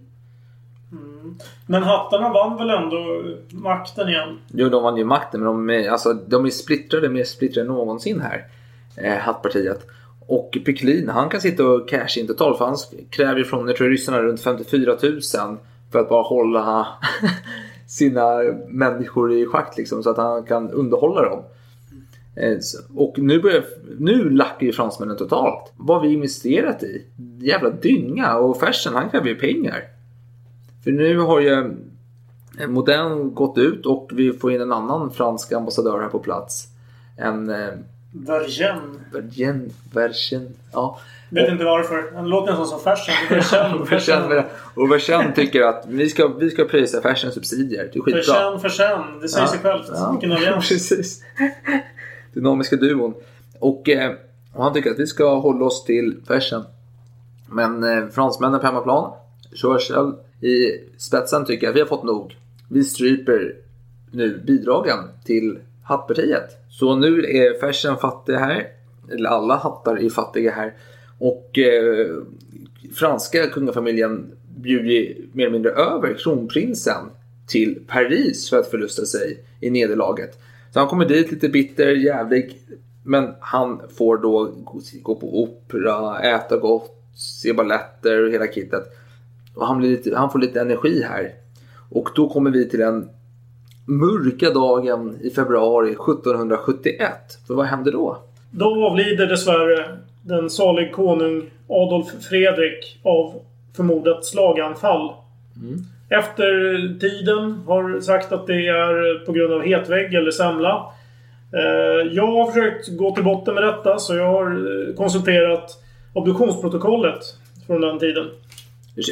Men hattarna vann väl ändå makten igen? Jo, de vann ju makten, men de är, alltså, de är splittrade, mer splittrade än någonsin här. Eh, Hattpartiet. Och Peklin, han kan sitta och casha in totalt. För han kräver ju från, jag tror ryssarna, runt 54 000 för att bara hålla sina människor i schack liksom, så att han kan underhålla dem. Eh, och nu, börjar, nu lackar ju fransmännen totalt. Vad har vi investerat i? Jävla dynga. Och Fersen, han kräver ju pengar. För nu har ju eh, Modern gått ut och vi får in en annan fransk ambassadör här på plats. En eh, Vergen. Vergen, Vergen, ja. Vet inte varför. Han låter nästan som Fersen. Vergen. Vergen, och Vergen tycker att vi ska, vi ska pröjsa Fersens subsidier. Det är skitbra. Fersen, Fersen. Det säger sig självt. Vilken allians. Precis. Dynamiska duon. Och, eh, och han tycker att vi ska hålla oss till Fersen. Men eh, fransmännen på hemmaplan, Churchill i spetsen tycker att vi har fått nog. Vi stryper nu bidragen till hattpartiet. Så nu är fashion fattig här. Eller alla hattar är fattiga här. Och eh, franska kungafamiljen bjuder ju mer eller mindre över kronprinsen till Paris för att förlusta sig i nederlaget. Så han kommer dit lite bitter, jävlig. Men han får då gå- på opera, äta gott, se balletter och hela kittet. Och han, blir lite, han får lite energi här. Och då kommer vi till en mörka dagen i februari 1771. För vad händer då? Då avlider dessvärre den salig konung Adolf Fredrik av förmodat slaganfall. Efter tiden har sagt att det är på grund av hetvägg eller semla. Eh, Jag har försökt gå till botten med detta så jag har eh, konsulterat obduktionsprotokollet från den tiden.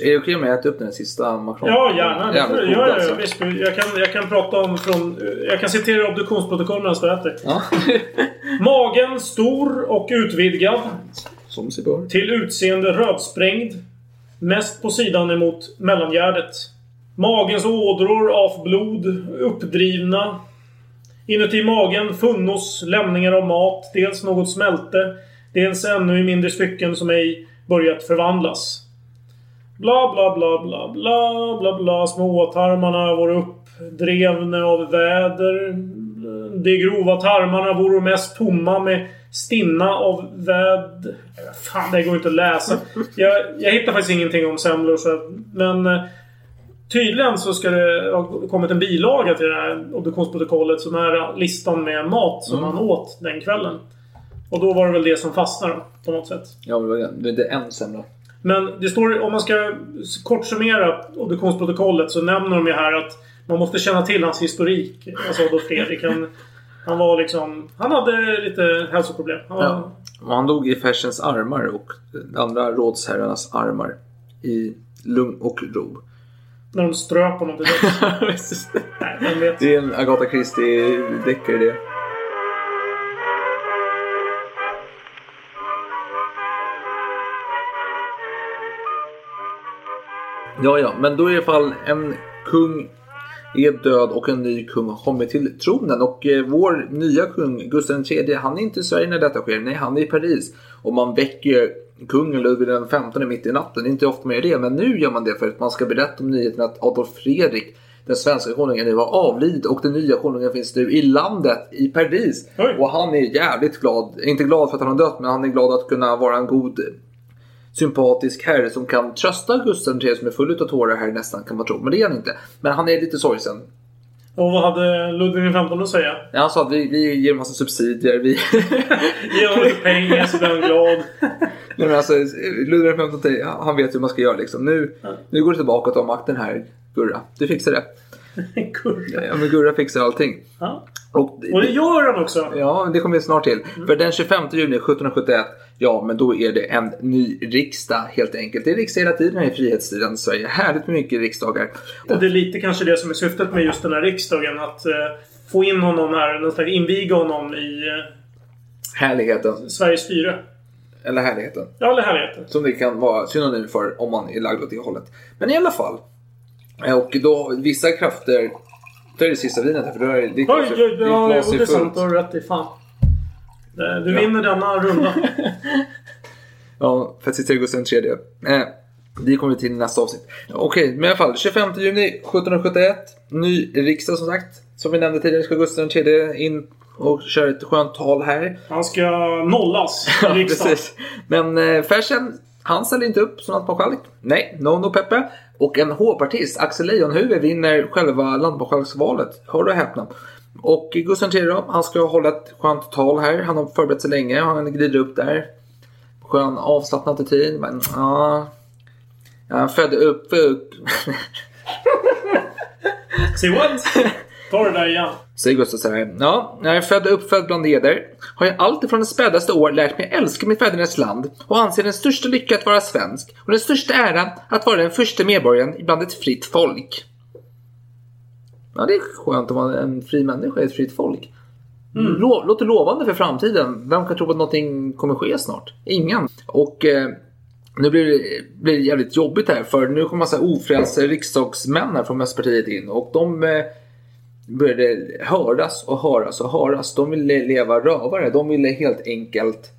Är det okej om jag äter upp den sista makronen? Ja, gärna. God Ja, ja, alltså. ja, visst. Jag kan, jag kan prata om från... Jag kan citera obduktionsprotokollet medan du äter. Ja. Magen stor och utvidgad. Som sig bör. Till utseende rödsprängd. Mest på sidan emot mellangärdet. Magens ådror av blod uppdrivna. Inuti magen funnos lämningar av mat. Dels något smälte. Dels ännu i mindre stycken som ej börjat förvandlas. Bla, bla, bla, bla, bla, bla, bla. Småtarmarna vore uppdrevna av väder. De grova tarmarna vore mest tomma med stinna av väd... Fan, det går inte att läsa. Jag, jag hittar faktiskt ingenting om semlor. Så, men eh, tydligen så ska det ha kommit en bilaga till det här obduktionsprotokollet. Som är listan med mat som Mm. man åt den kvällen. Och då var det väl det som fastnade på något sätt. Ja, det var- det är en semla. Men det står, om man ska kort summera obduktionsprotokollet så nämner de ju här att man måste känna till hans historik. Alltså Adolf Fredrik. Han, han var liksom... Han hade lite hälsoproblem. Han Ja. Han dog i Fersens armar och de andra rådsherrarnas armar. I lugn och ro. När de ströp honom till döds. Nej, vem vet. Det är en Agatha Christie-deckare det. Ja, ja, men då är i alla fall en kung är död och en ny kung har kommit till tronen. Och eh, vår nya kung, Gustav III, han är inte i Sverige när detta sker. Nej, han är i Paris. Och man väcker kungen Ludvig den 15 mitt i natten. Det är inte ofta man gör det, men nu gör man det för att man ska berätta om nyheten att Adolf Fredrik, den svenska konungen, nu har avlidit och den nya konungen finns nu i landet, i Paris. Och han är jävligt glad. Inte glad för att han har dött, men han är glad att kunna vara en god sympatisk herre som kan trösta Gustav III som är full av tårar här nästan kan man tro. Men det är han inte. Men han är lite sorgsen. Och vad hade Ludvig XV att säga? Ja, Han sa att vi, vi ger en massa subsidier. Vi... Ge honom lite pengar så blir han glad. Nej, men alltså, Ludvig XV han vet hur man ska göra liksom. Nu, nu går det tillbaka och tar makten här Gurra. Du fixar det. Gurra. Ja, men Gurra fixar allting. Ja. Och, Och det gör han också. Ja, det kommer vi snart till. För den 25 juni 1771, ja men då är det en ny riksdag helt enkelt. Det är riksdag hela tiden i frihetstiden Sverige. Härligt med mycket riksdagar. Och det är lite kanske det som är syftet med just den här riksdagen. Att eh, få in honom här, någonstans inviga honom i eh, Härligheten. Sveriges styre. Eller härligheten. Ja, eller härligheten. Som det kan vara synonym för om man är lagd åt det hållet. Men i alla fall. Och då vissa krafter. Då är det sista vinet här för då är det ditt Oj, oj, ja, är det är sant. Du har rätt i. Fan. Du Ja. vinner denna runda. Ja, för att citera Gustav III. Eh, vi kommer till nästa avsnitt. Okej, men i alla fall. 25 juni 1771. Ny riksdag som sagt. Som vi nämnde tidigare ska Gustav III in och köra ett skönt tal här. Han ska nollas i riksdagen. precis. Men eh, Fersen, han ställer inte upp som lantmarskalk. Nej, no no Peppe. Och en hovpartist, Axel Leijonhufvud, vinner själva landmarskalksvalet. Hör och häpna. Och Gustav III då, han ska hålla ett skönt tal här. Han har förberett sig länge. Han glider upp där. Skön avslappnad attityd. Men ja... Han födde upp. Say what? Ta det där igen. Säger Gustav så här. Ja, när jag är född och uppfödd bland eder har jag alltifrån det spädaste år lärt mig älska mitt fädernesland och anser den största lycka att vara svensk och den största ära att vara den första medborgaren bland ett fritt folk. Ja, det är skönt att vara en fri människa i ett fritt folk. Mm. Lå- låter lovande för framtiden. Vem kan tro att någonting kommer ske snart? Ingen. Och eh, nu blir det, blir det jävligt jobbigt här för nu kommer massa ofrälse riksdagsmän här från Vänsterpartiet in och de eh, började höras och höras och höras. De ville leva rövare. De ville helt enkelt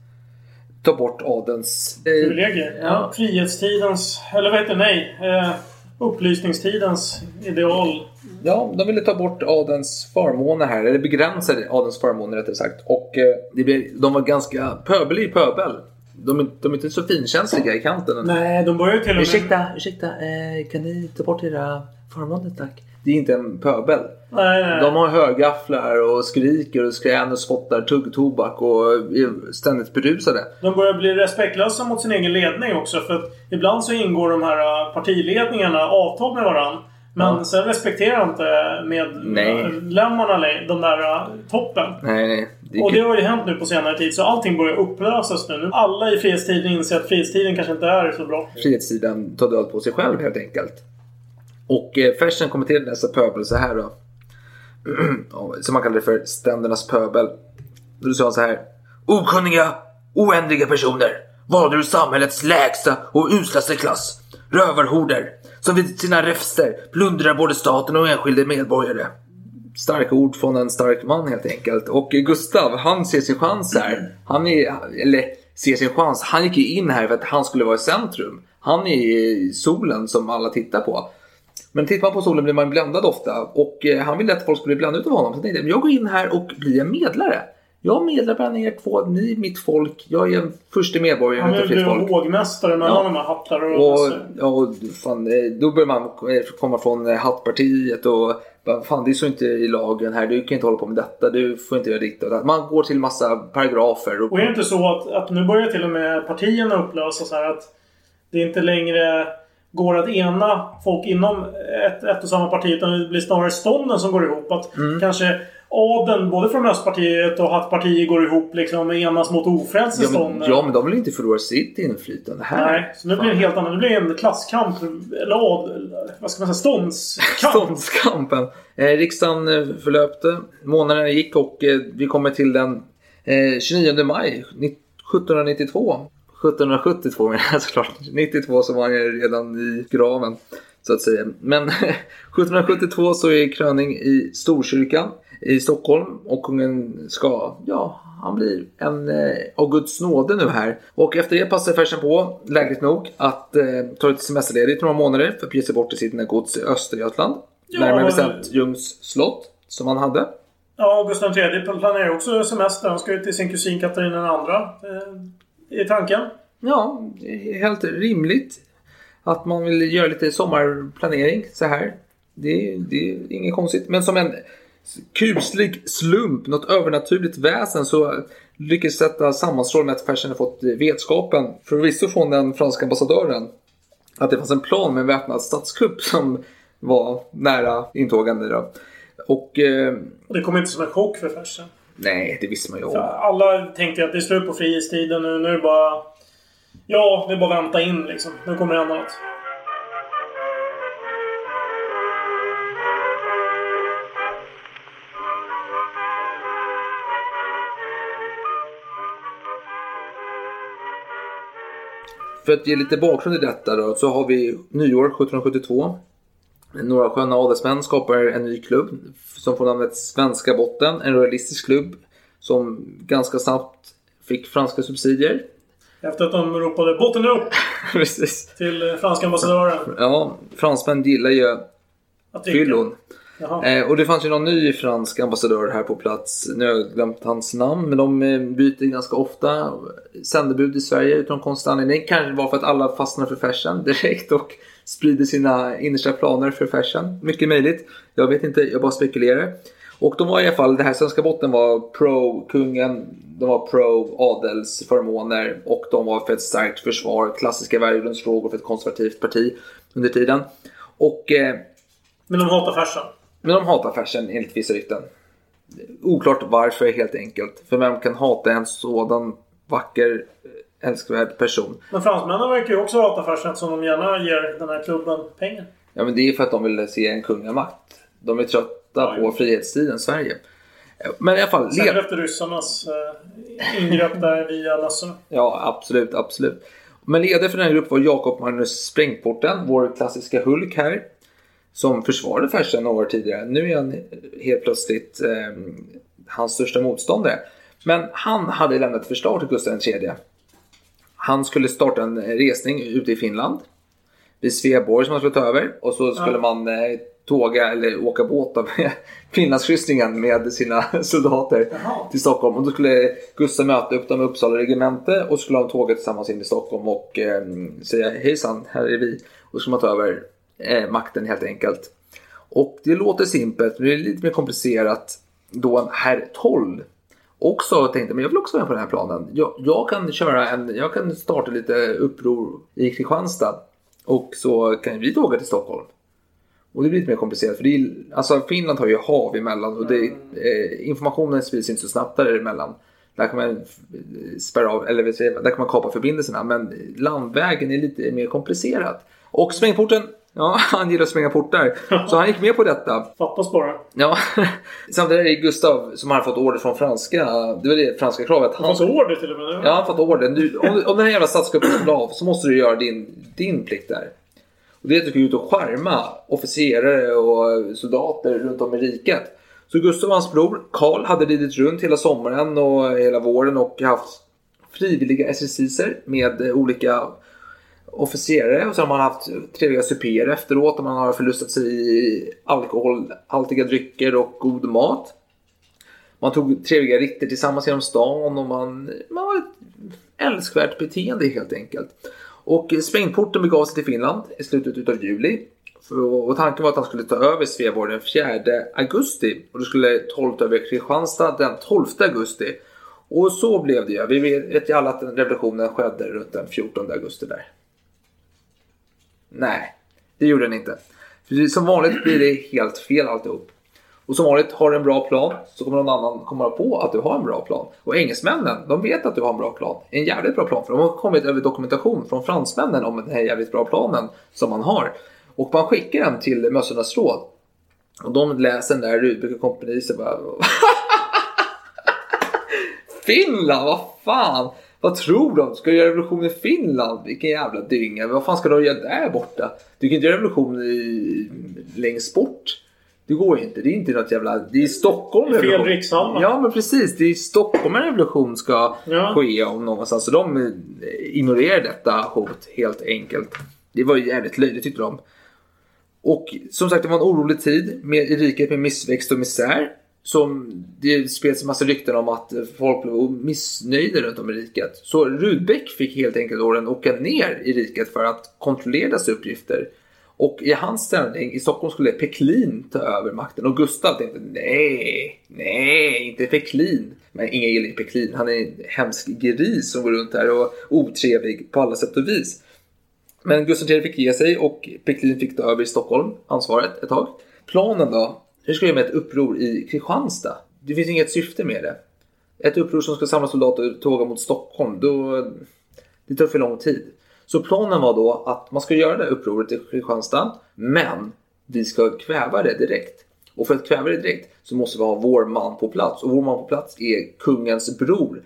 ta bort adelns... eh, Privilegier. Ja. Frihetstidens, eller vad heter det? Nej. Eh, upplysningstidens ideal. Ja, de ville ta bort adelns förmåner här, eller begränsa adelns förmåner rättare sagt. Och eh, det blev, de var ganska pöbel i pöbel. De, är- de är inte så finkänsliga i kanten. Nej, de börjar ju till och med... Ursäkta, ursäkta, eh, kan ni ta bort era förmåner tack? Det är inte en pöbel. Nej, nej. De har högafflar och skriker och skrän och spottar tuggtobak och är ständigt berusade. De börjar bli respektlösa mot sin egen ledning också. För att ibland så ingår de här uh, partiledningarna avtal med varandra. Men Ja. sen respekterar inte Nej. medlemmarna de där uh, toppen. Nej, nej. Det Och det har ju hänt nu på senare tid. Så allting börjar upplösas nu. Alla i frihetstiden inser att frihetstiden kanske inte är så bra. frihetssidan tar död på sig själv helt enkelt. Och eh, Fersen kommenterade dessa pöbel så här då. Som man kallar det för ständernas pöbel. Då sa han så här. Okunniga, oändliga personer valde ur samhällets lägsta och uslaste klass. Rövarhorder som vid sina räfster plundrar både staten och enskilda medborgare. Starka ord från en stark man helt enkelt. Och eh, Gustav, han ser sin chans här. Han är, eller ser sin chans. Han gick ju in här för att han skulle vara i centrum. Han är i solen som alla tittar på. Men tittar man på solen blir man bländad ofta och eh, han ville att folk skulle bli bländade av honom. Så jag tänkte jag, jag går in här och blir en medlare. Jag medlar bland er två, ni är mitt folk. Jag är en första medborgare Han utav är fritt folk. vågmästare mellan Ja. de här hattar och... Och, ja, och fan, eh, då börjar man eh, komma från hattpartiet och fan det är så inte i lagen här. Du kan inte hålla på med detta. Du får inte göra ditt och. Man går till massa paragrafer. Och, Och är det inte så att, att nu börjar till och med partierna upplösas här att det inte längre går att ena folk inom ett, ett och samma parti utan det blir snarare stånden som går ihop. Att Mm. kanske adeln både från Östpartiet och Hattpartiet går ihop liksom enas mot ofrälse ja, men, ja, men de vill inte förlora sitt inflytande här. Nej, så nu blir det en helt annan. Nu blir det en klasskamp. Eller adel, vad ska man säga? Ståndskamp. Ståndskampen. Eh, riksdagen eh, förlöpte, månaderna gick och eh, vi kommer till den eh, 29 maj ni- 1792. 1772 menar jag såklart. 92 så var han ju redan i graven. Så att säga. Men 1772 så är kröning i Storkyrkan i Stockholm och kungen ska, ja, han blir en eh, av Guds nåde nu här. Och efter det passar färsen på, lägligt nog, att eh, ta lite semesterledigt några månader för att ge sig bort till sitt gods i Östergötland. Ja, Närmare bestämt Ljungs slott som han hade. Ja, Gustav III planerar också semester. Han ska ju till sin kusin Katarina. Eh, I tanken. Ja, helt rimligt att man vill göra lite sommarplanering så här. Det, det är inget konstigt. Men som en kuslig slump, något övernaturligt väsen så lyckades sätta med att Fersen har fått vetskapen, förvisso från den franska ambassadören, att det fanns en plan med en väpnad statskupp som var nära intågande. Då. Och eh, det kom inte som en chock för Fersen. Nej, det visste man ju om. alla tänkte att det är slut på frihetstiden nu. Nu är det bara... Ja, det är bara att vänta in liksom. Nu kommer det annat. För att ge lite bakgrund i detta då, så har vi nyår 1772. Några sköna adelsmän skapar en ny klubb som får namnet Svenska Botten. En realistisk klubb som ganska snabbt fick franska subsidier. Efter att de ropade “Botten upp!” Precis. till eh, franska ambassadören. Ja, fransmän gillar ju fyllon. Eh, och det fanns ju någon ny fransk ambassadör här på plats. Nu har jag glömt hans namn. Men de eh, byter ganska ofta sändebud i Sverige utan konstig anledning. Kanske var för att alla fastnar för fashion direkt och sprider sina innersta planer för fashion. Mycket möjligt. Jag vet inte, jag bara spekulerar. Och de var i alla fall, det här svenska botten var pro-kungen, de var pro-adelsförmåner och de var för ett starkt försvar, klassiska värdegrundsfrågor för ett konservativt parti under tiden. Och eh, Men de hatar Fersen. men de hatar fashion enligt vissa rykten. Oklart varför helt enkelt. För vem kan hata en sådan vacker, eh, älskvärd person? Men fransmännen verkar ju också hata Fersen eftersom de gärna ger den här klubben pengar. Ja men det är för att de vill se en kungamakt. De är trötta på frihetstiden Sverige. Men i alla fall, led- efter ryssarnas eh, ingrepp där via mössorna. Ja, absolut, absolut. Men ledare för den här gruppen var Jakob Magnus Sprängporten, vår klassiska Hulk här. Som försvarade Fersen några år tidigare. Nu är han helt plötsligt eh, hans största motståndare. Men han hade lämnat förslag till Gustav III. Han skulle starta en resning ute i Finland. Vid Sveaborg som han skulle ta över. Och så skulle Ja. man eh, tåga eller åka båt av Finlandskryssningen med sina soldater till Stockholm. Och då skulle Gustav möta upp dem i Uppsala regemente och skulle de tåga tillsammans in i Stockholm och eh, säga hejsan, här är vi. Och så skulle man ta över eh, makten helt enkelt. Och det låter simpelt, men det är lite mer komplicerat då en herr 12 också tänkte men jag vill också vara med på den här planen. Jag, jag kan köra en, jag kan starta lite uppror i Kristianstad och så kan vi åka till Stockholm. Och det blir lite mer komplicerat för det är, alltså Finland har ju hav emellan och det, eh, informationen sprids inte så snabbt däremellan. Där kan man spärra av, eller där kan man kapa förbindelserna men landvägen är lite mer komplicerad. Och svängporten ja han gillar att spränga portar. Så han gick med på detta. Fattas bara. Ja, samtidigt är det Gustav som har fått order från franska. Det var det franska kravet. Han får order till och med. Ja, han har fått order. Du, om, om den här jävla statskuppen ska av så måste du göra din, din plikt där. Och det är att du ska ut och charma officerare och soldater runt om i riket. Så Gustav och hans bror Karl hade ridit runt hela sommaren och hela våren och haft frivilliga exerciser med olika officerare och sen har man haft trevliga supéer efteråt och man har förlustat sig i alkoholhaltiga drycker och god mat. Man tog trevliga ritter tillsammans genom stan och man, man var ett älskvärt beteende helt enkelt. Och sprängporten begav sig till Finland i slutet av juli. Och tanken var att han skulle ta över Sveaborg den 4 augusti och det skulle 12 över Kristianstad den 12 augusti. Och så blev det ju. Vi vet ju alla att revolutionen skedde runt den 14 augusti där. Nej, det gjorde den inte. För som vanligt blir det helt fel alltihop. Och som vanligt, har du en bra plan så kommer någon annan komma på att du har en bra plan. Och engelsmännen, de vet att du har en bra plan. En jävligt bra plan. För de har kommit över dokumentation från fransmännen om den här jävligt bra planen som man har. Och man skickar den till Mössornas råd. Och de läser den där Rudbeck och kompani så bara... Finland, vad fan! Vad tror de? Ska de göra revolution i Finland? Vilken jävla dynga. Vad fan ska de göra där borta? Du kan inte göra revolution i... längst bort. Det går ju inte. Det är inte något jävla... Det är i Stockholm Fel revolution- rikshalva. Ja men precis. Det är i Stockholm en revolution ska Ja. ske om någonstans. Så de eh, ignorerar detta hot helt enkelt. Det var ju jävligt löjligt tyckte de. Och som sagt det var en orolig tid med, i riket med missväxt och misär. Som det spreds en massa rykten om att folk blev missnöjda runt om i riket. Så Rudbeck fick helt enkelt åren åka ner i riket för att kontrollera dessa uppgifter. Och i hans ställning i Stockholm skulle Peklin ta över makten. Och Gustav tänkte nej, nej, inte Peklin. Men ingen gillar Peklin. Han är en hemsk gris som går runt här och otrevlig på alla sätt och vis. Men Gustav III fick ge sig och Peklin fick ta över i Stockholm ansvaret ett tag. Planen då? Hur ska jag göra med ett uppror i Kristianstad? Det finns inget syfte med det. Ett uppror som ska samla soldater och tåga mot Stockholm, då... Det tar för lång tid. Så planen var då att man ska göra det här upproret i Kristianstad, men vi ska kväva det direkt. Och för att kväva det direkt så måste vi ha vår man på plats. Och vår man på plats är kungens bror,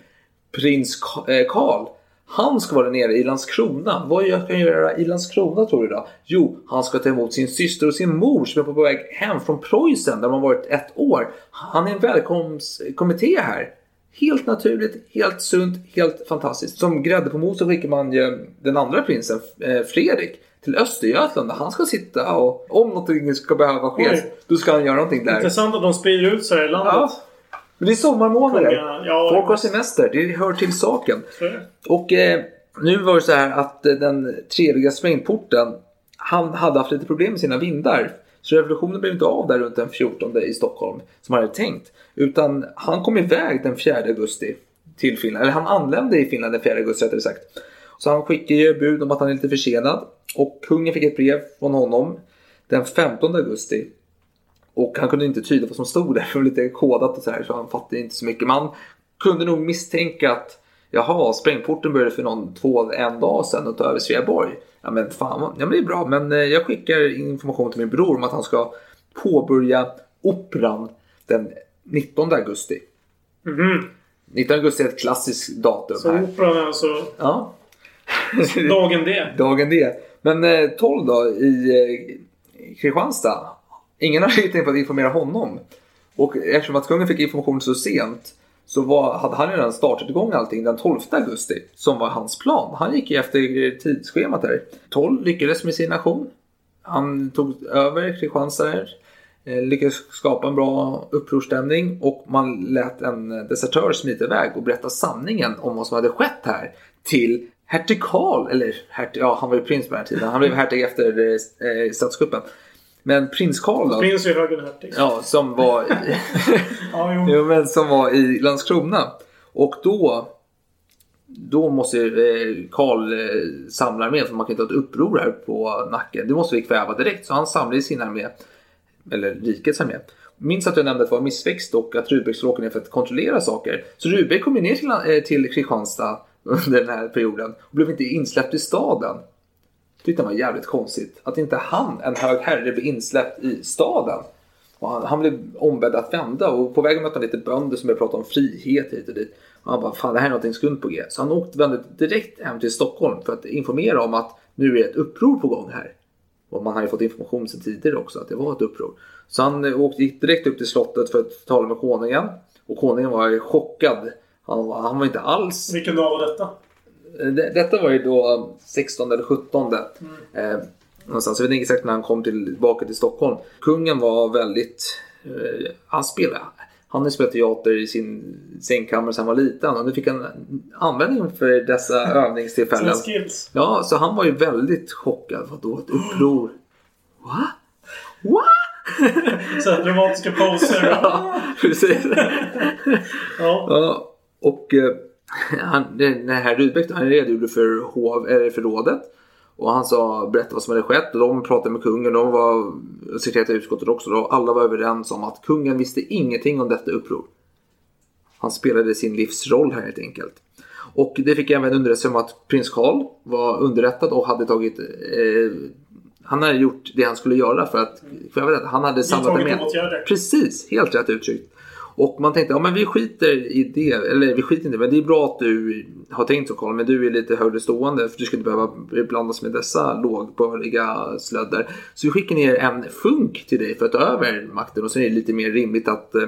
prins Ka- eh, Karl. Han ska vara nere i Landskrona. Vad jag kan göra i Landskrona tror du då? Jo, han ska ta emot sin syster och sin mor som är på väg hem från Preussen där de har varit ett år. Han är en välkomstkommitté här. Helt naturligt, helt sunt, helt fantastiskt. Som grädde på moset skickar man ju den andra prinsen, eh, Fredrik, till Östergötland där han ska sitta och om någonting ska behöva ske, Oj. då ska han göra någonting där. Intressant att de sprider ut sig i landet. Ja. Men det är sommarmånader. Ja, Folk har semester. Det hör till saken. Och eh, nu var det så här att eh, den trevliga sprängporten han hade haft lite problem med sina vindar. Så revolutionen blev inte av där runt den 14 i Stockholm som han hade tänkt. Utan han kom iväg den 4 augusti till Finland. Eller han anlände i Finland den 4 augusti rättare sagt. Så han skickade ju bud om att han är lite försenad. Och kungen fick ett brev från honom den 15 augusti. Och han kunde inte tyda vad som stod där, för det var lite kodat och så här, så han fattade inte så mycket. Man kunde nog misstänka att jaha, sprängporten började för någon, två, en dag sedan och ta över Sveaborg. Ja men fan, ja, men det är bra. Men eh, jag skickar information till min bror om att han ska påbörja operan den 19 augusti. Mhm. 19 augusti är ett klassiskt datum Så här. operan är alltså Ja. dagen D. Dagen D. Men eh, 12 då i eh, Kristianstad. Ingen har ju tänkt på att informera honom. Och eftersom att kungen fick information så sent så var, hade han ju redan startat igång allting den 12 augusti som var hans plan. Han gick ju efter tidsschemat där. 12 lyckades med sin aktion. Han tog över Kristianstad eh, lyckades skapa en bra upprorsstämning och man lät en desertör smita iväg och berätta sanningen om vad som hade skett här till hertig Karl, eller hertig, ja han var ju prins på den här tiden, han blev hertig efter eh, statskuppen. Men prins Karl då, Prins är hertig. ja, som var Ja, jo. Jo, men som var i Landskrona. Och då, då måste eh, Karl eh, samla armén för man kan inte ha ett uppror här på nacken. Det måste vi kväva direkt. Så han samlade sin armé, eller rikets armé. Minns att jag nämnde att det var missväxt och att Rudbeck skulle åka ner för att kontrollera saker. Så Rudbeck kom ner till, eh, till Kristianstad under den här perioden och blev inte insläppt i staden. Tyckte han var jävligt konstigt. Att inte han, en hög herre, blev insläppt i staden. Och han, han blev ombedd att vända och på vägen mötte han lite bönder som började prata om frihet hit och dit. Och han bara, fan det här är någonting skumt på G. Så han åkte, vände direkt hem till Stockholm för att informera om att nu är ett uppror på gång här. Och man hade fått information sedan tidigare också att det var ett uppror. Så han eh, åkte, gick direkt upp till slottet för att tala med konungen. Och konungen var chockad. Han han var inte alls... Vilken dag var detta? Eh, Det, detta var ju då 16 eller 17. Eh, någonstans. Jag vet inte exakt när han kom tillbaka till Stockholm. Kungen var väldigt... Eh, han spelade... Han har spelat teater i sin sängkammare sedan han var liten och nu fick han användning för dessa övningstillfällen. Skills. Ja, så han var ju väldigt chockad. Vadå ett uppror? Va? What? Så här dramatiska poser. ja, precis. Ja. Ja, och eh, han, den här Rydbeck då, han redogjorde för, hov, eller för rådet. Och han sa, berätta vad som hade skett. Och de pratade med kungen. De var sekreterare i utskottet också. Då. Alla var överens om att kungen visste ingenting om detta uppror. Han spelade sin livsroll här helt enkelt. Och det fick även underrättelse om att prins Carl var underrättad och hade tagit eh, han hade gjort det han skulle göra för att för jag vet, han hade samlat med. åtgärder. Precis, helt rätt uttryckt. Och man tänkte, ja men vi skiter i det, eller vi skiter inte, men det är bra att du har tänkt så Karl, men du är lite högre stående för du ska inte behöva blandas med dessa lågbördiga slödder. Så vi skickar ner en funk till dig för att ta över makten och sen är det lite mer rimligt att eh,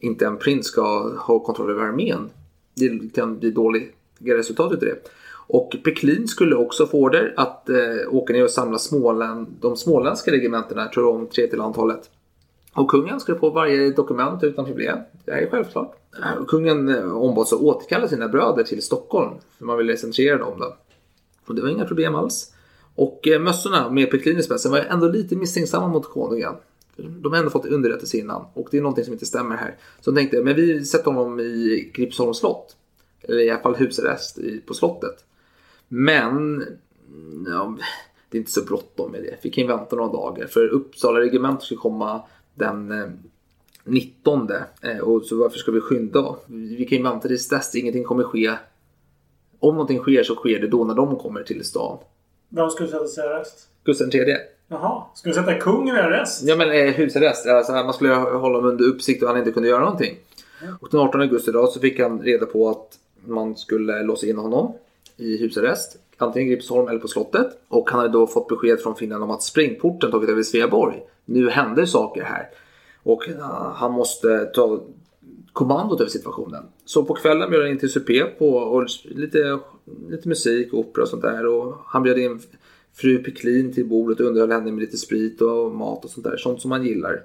inte en prins ska ha kontroll över armén. Det kan bli dåliga resultat utav det. Och Peklin skulle också få order att eh, åka ner och samla smålän, de småländska regementena, tror jag om tre till antalet. Och kungen skulle få varje dokument utan problem. Det är självklart. Och Kungen eh, ombads att återkalla sina bröder till Stockholm. För man ville centrera dem då. Och det var inga problem alls. Och eh, mössorna med Peklin spetsen var ändå lite misstänksamma mot konungen. De har ändå fått underrättelse innan och det är någonting som inte stämmer här. Så de tänkte, men vi sätter honom i Gripsholms slott. Eller i alla fall husarrest på slottet. Men mm, ja, det är inte så bråttom med det. Vi kan ju vänta några dagar. För Uppsala regemente ska komma den eh, 19. Eh, och så varför ska vi skynda? Vi kan ju vänta tills dess. Ingenting kommer ske. Om någonting sker så sker det då när de kommer till stan. Vem skulle sättas i arrest? Gustav III. Jaha. Ska vi sätta kungen i arrest? Ja men eh, husarrest. Alltså, man skulle hålla honom under uppsikt och han inte kunde göra någonting. Och den 18 augusti då så fick han reda på att man skulle låsa in honom i husarrest. Antingen i Gripsholm eller på slottet. Och han hade då fått besked från Finland om att springporten tagit över Sveaborg. Nu händer saker här. Och eh, han måste ta kommandot över situationen. Så på kvällen bjöd han in till supé på och lite, lite musik, opera och sånt där. Och han bjöd in fru Peklin till bordet och underhöll henne med lite sprit och mat och sånt där. Sånt som man gillar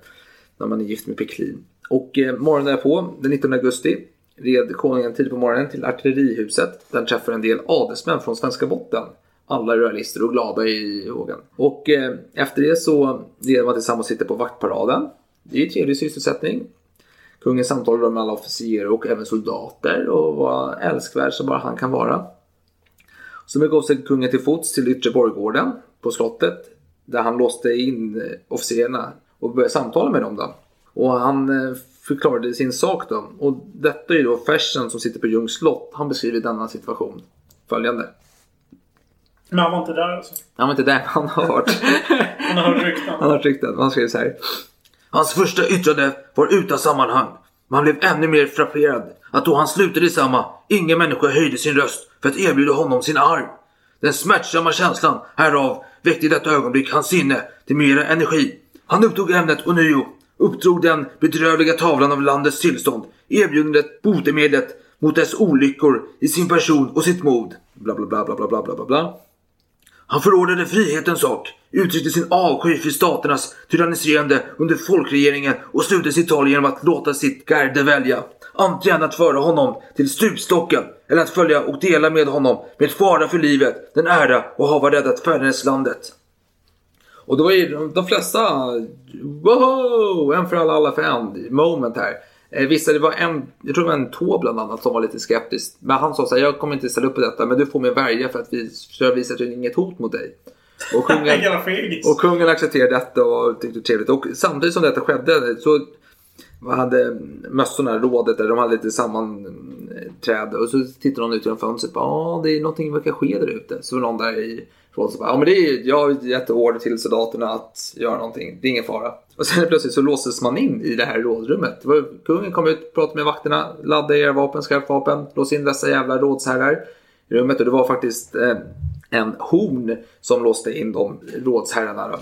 när man är gift med Peklin. Och eh, morgonen därpå, den 19 augusti, red konungen tidigt på morgonen till artillerihuset. Där han en del adelsmän från svenska botten. Alla royalister och glada i hågen. Och eh, efter det så leder man tillsammans och sitter på vaktparaden. Det är ju trevlig sysselsättning. Kungen samtalar med alla officerare och även soldater och var älskvärd som bara han kan vara. Så begav sig kungen till fots till yttre borggården på slottet. Där han låste in officerarna och började samtala med dem. Då. Och han eh, förklarade sin sak då. Och detta är då Fersen som sitter på Ljungs slott. Han beskriver denna situation. Följande. Men han var inte där alltså. Han var inte där, han har hört. Han har hört rykten. Han har hört rykten. Han skrev så här. Hans första yttrande var utan sammanhang. Man blev ännu mer frapperad att då han slutade samma, ingen människa höjde sin röst för att erbjuda honom sin arm. Den smärtsamma känslan härav väckte i detta ögonblick hans sinne till mera energi. Han upptog ämnet ånyo, uppdrog den bedrövliga tavlan av landets tillstånd, erbjudandet botemedlet mot dess olyckor i sin person och sitt mod. Bla bla bla bla bla bla bla bla. Han förordnade frihetens sak, uttryckte sin avsky för staternas tyranniserande under folkregeringen och slutade sitt tal genom att låta sitt garde välja. Antingen att föra honom till stupstocken eller att följa och dela med honom med fara för livet, den ära och hava räddat fäderneslandet. Och då är de, de flesta, wow, en för alla, alla för en moment här. Eh, Vissa, det var en, jag tror det var en tå bland annat som var lite skeptisk. Men han sa så här, jag kommer inte ställa upp på detta men du får mig värja för att vi ska visa att det är inget hot mot dig. Och kungen, och kungen accepterade detta och tyckte det var trevligt. Och samtidigt som detta skedde så hade mössorna, rådet där, de hade lite sammanträde och så tittade någon ut genom fönstret. Ja, det är någonting som verkar ske där ute. Så var någon där i rådet bara, ja men det är, jag har gett order till soldaterna att göra någonting. Det är ingen fara. Och sen plötsligt så låses man in i det här rådrummet. Det var, kungen kom ut, pratade med vakterna, ladda era vapen, skaffa vapen, lås in dessa jävla rådsherrar i rummet. Och det var faktiskt eh, en horn som låste in de rådsherrarna. Då.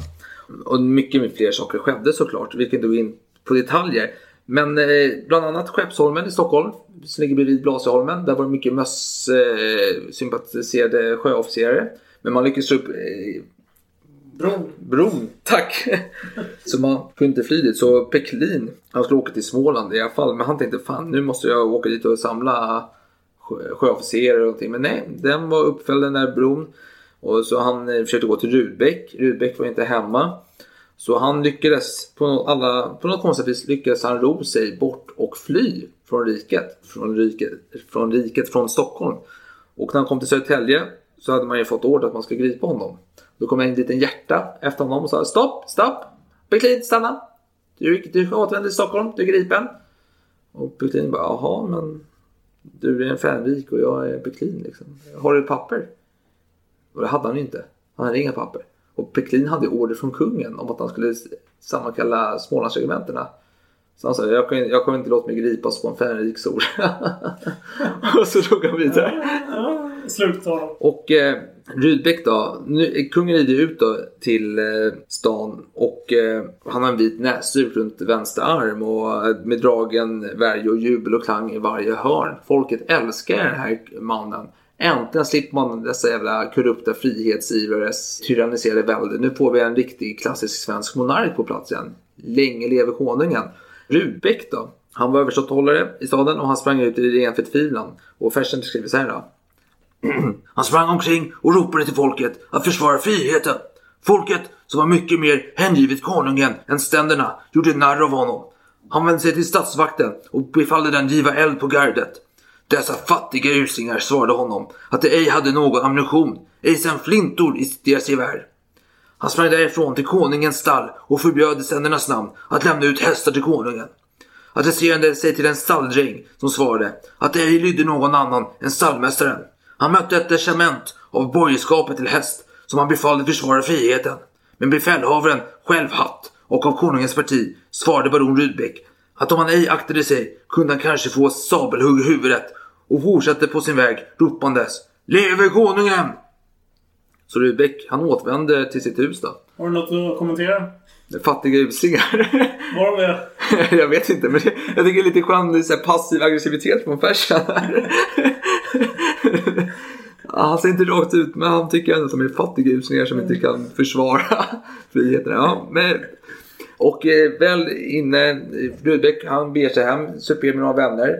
Och mycket, fler saker skedde såklart. Vilket kan inte in på detaljer. Men eh, bland annat Skeppsholmen i Stockholm som ligger bredvid Blasieholmen. Där var det mycket möss eh, sympatiserade sjöofficerare. Men man lyckades upp eh, Bron. bron. Tack! så man kunde inte fly dit. Så Peklin, han skulle åka till Småland i alla fall. Men han tänkte fan nu måste jag åka dit och samla sjö- sjöofficerare och någonting. Men nej, den var uppfälld den där bron. Och så han eh, försökte gå till Rudbeck. Rudbeck var inte hemma. Så han lyckades, på något, alla, på något konstigt vis lyckades han ro sig bort och fly från riket. Från riket, från riket, från Stockholm. Och när han kom till Södertälje så hade man ju fått order att man skulle gripa honom. Då kom en liten hjärta efter honom och sa stopp, stopp, Beklin, stanna. Du, du återvänder till Stockholm, du är gripen. Och Beklin bara, jaha men du är en Fänrik och jag är Beklin liksom. Har du papper? Och det hade han ju inte. Han hade inga papper. Och Peklin hade order från kungen om att han skulle sammankalla Smålandsregementena. Så han sa, jag, kan, jag kommer inte låta mig gripas på en fänrik ord. och så drog han vidare. Slut tar. Och eh, Rudbeck då, nu, kungen rider ut då till eh, stan och eh, han har en vit näsduk runt vänster arm och eh, med dragen värje och jubel och klang i varje hörn. Folket älskar den här mannen. Äntligen slipper man dessa jävla korrupta frihetsivares tyranniserade välde. Nu får vi en riktig klassisk svensk monark på plats igen. Länge leve konungen. Rudbeck då? Han var överståthållare i staden och han sprang ut i ren förtvivlan. Och Fersen skriver så här då. Han sprang omkring och ropade till folket att försvara friheten. Folket, som var mycket mer hängivet konungen än ständerna, gjorde narr av honom. Han vände sig till statsvakten och befallde den giva eld på gardet. Dessa fattiga usingar svarade honom att de ej hade någon ammunition, ej sen flintor i deras gevär. Han sprang därifrån till konungens stall och förbjöd i ständernas namn att lämna ut hästar till konungen. Adresserade sig till en stalldräng som svarade att det ej lydde någon annan än stallmästaren. Han mötte ett testament av borgerskapet till häst som han befallde försvara friheten. Men befälhavaren själv hatt och av konungens parti svarade baron Rudbeck att om han ej aktade sig kunde han kanske få sabelhugg i huvudet och fortsatte på sin väg ropandes Leve konungen! Så Rudbeck han återvände till sitt hus då. Har du något att kommentera? Fattiga uslingar. Var de det? jag vet inte men jag tycker det är lite skön så passiv aggressivitet från Fersen här. Han ser inte rakt ut men han tycker ändå att de är fattiga uslingar som inte kan försvara friheten. Ja, men, och eh, väl inne, Rudbeck han beger sig hem, super med några vänner.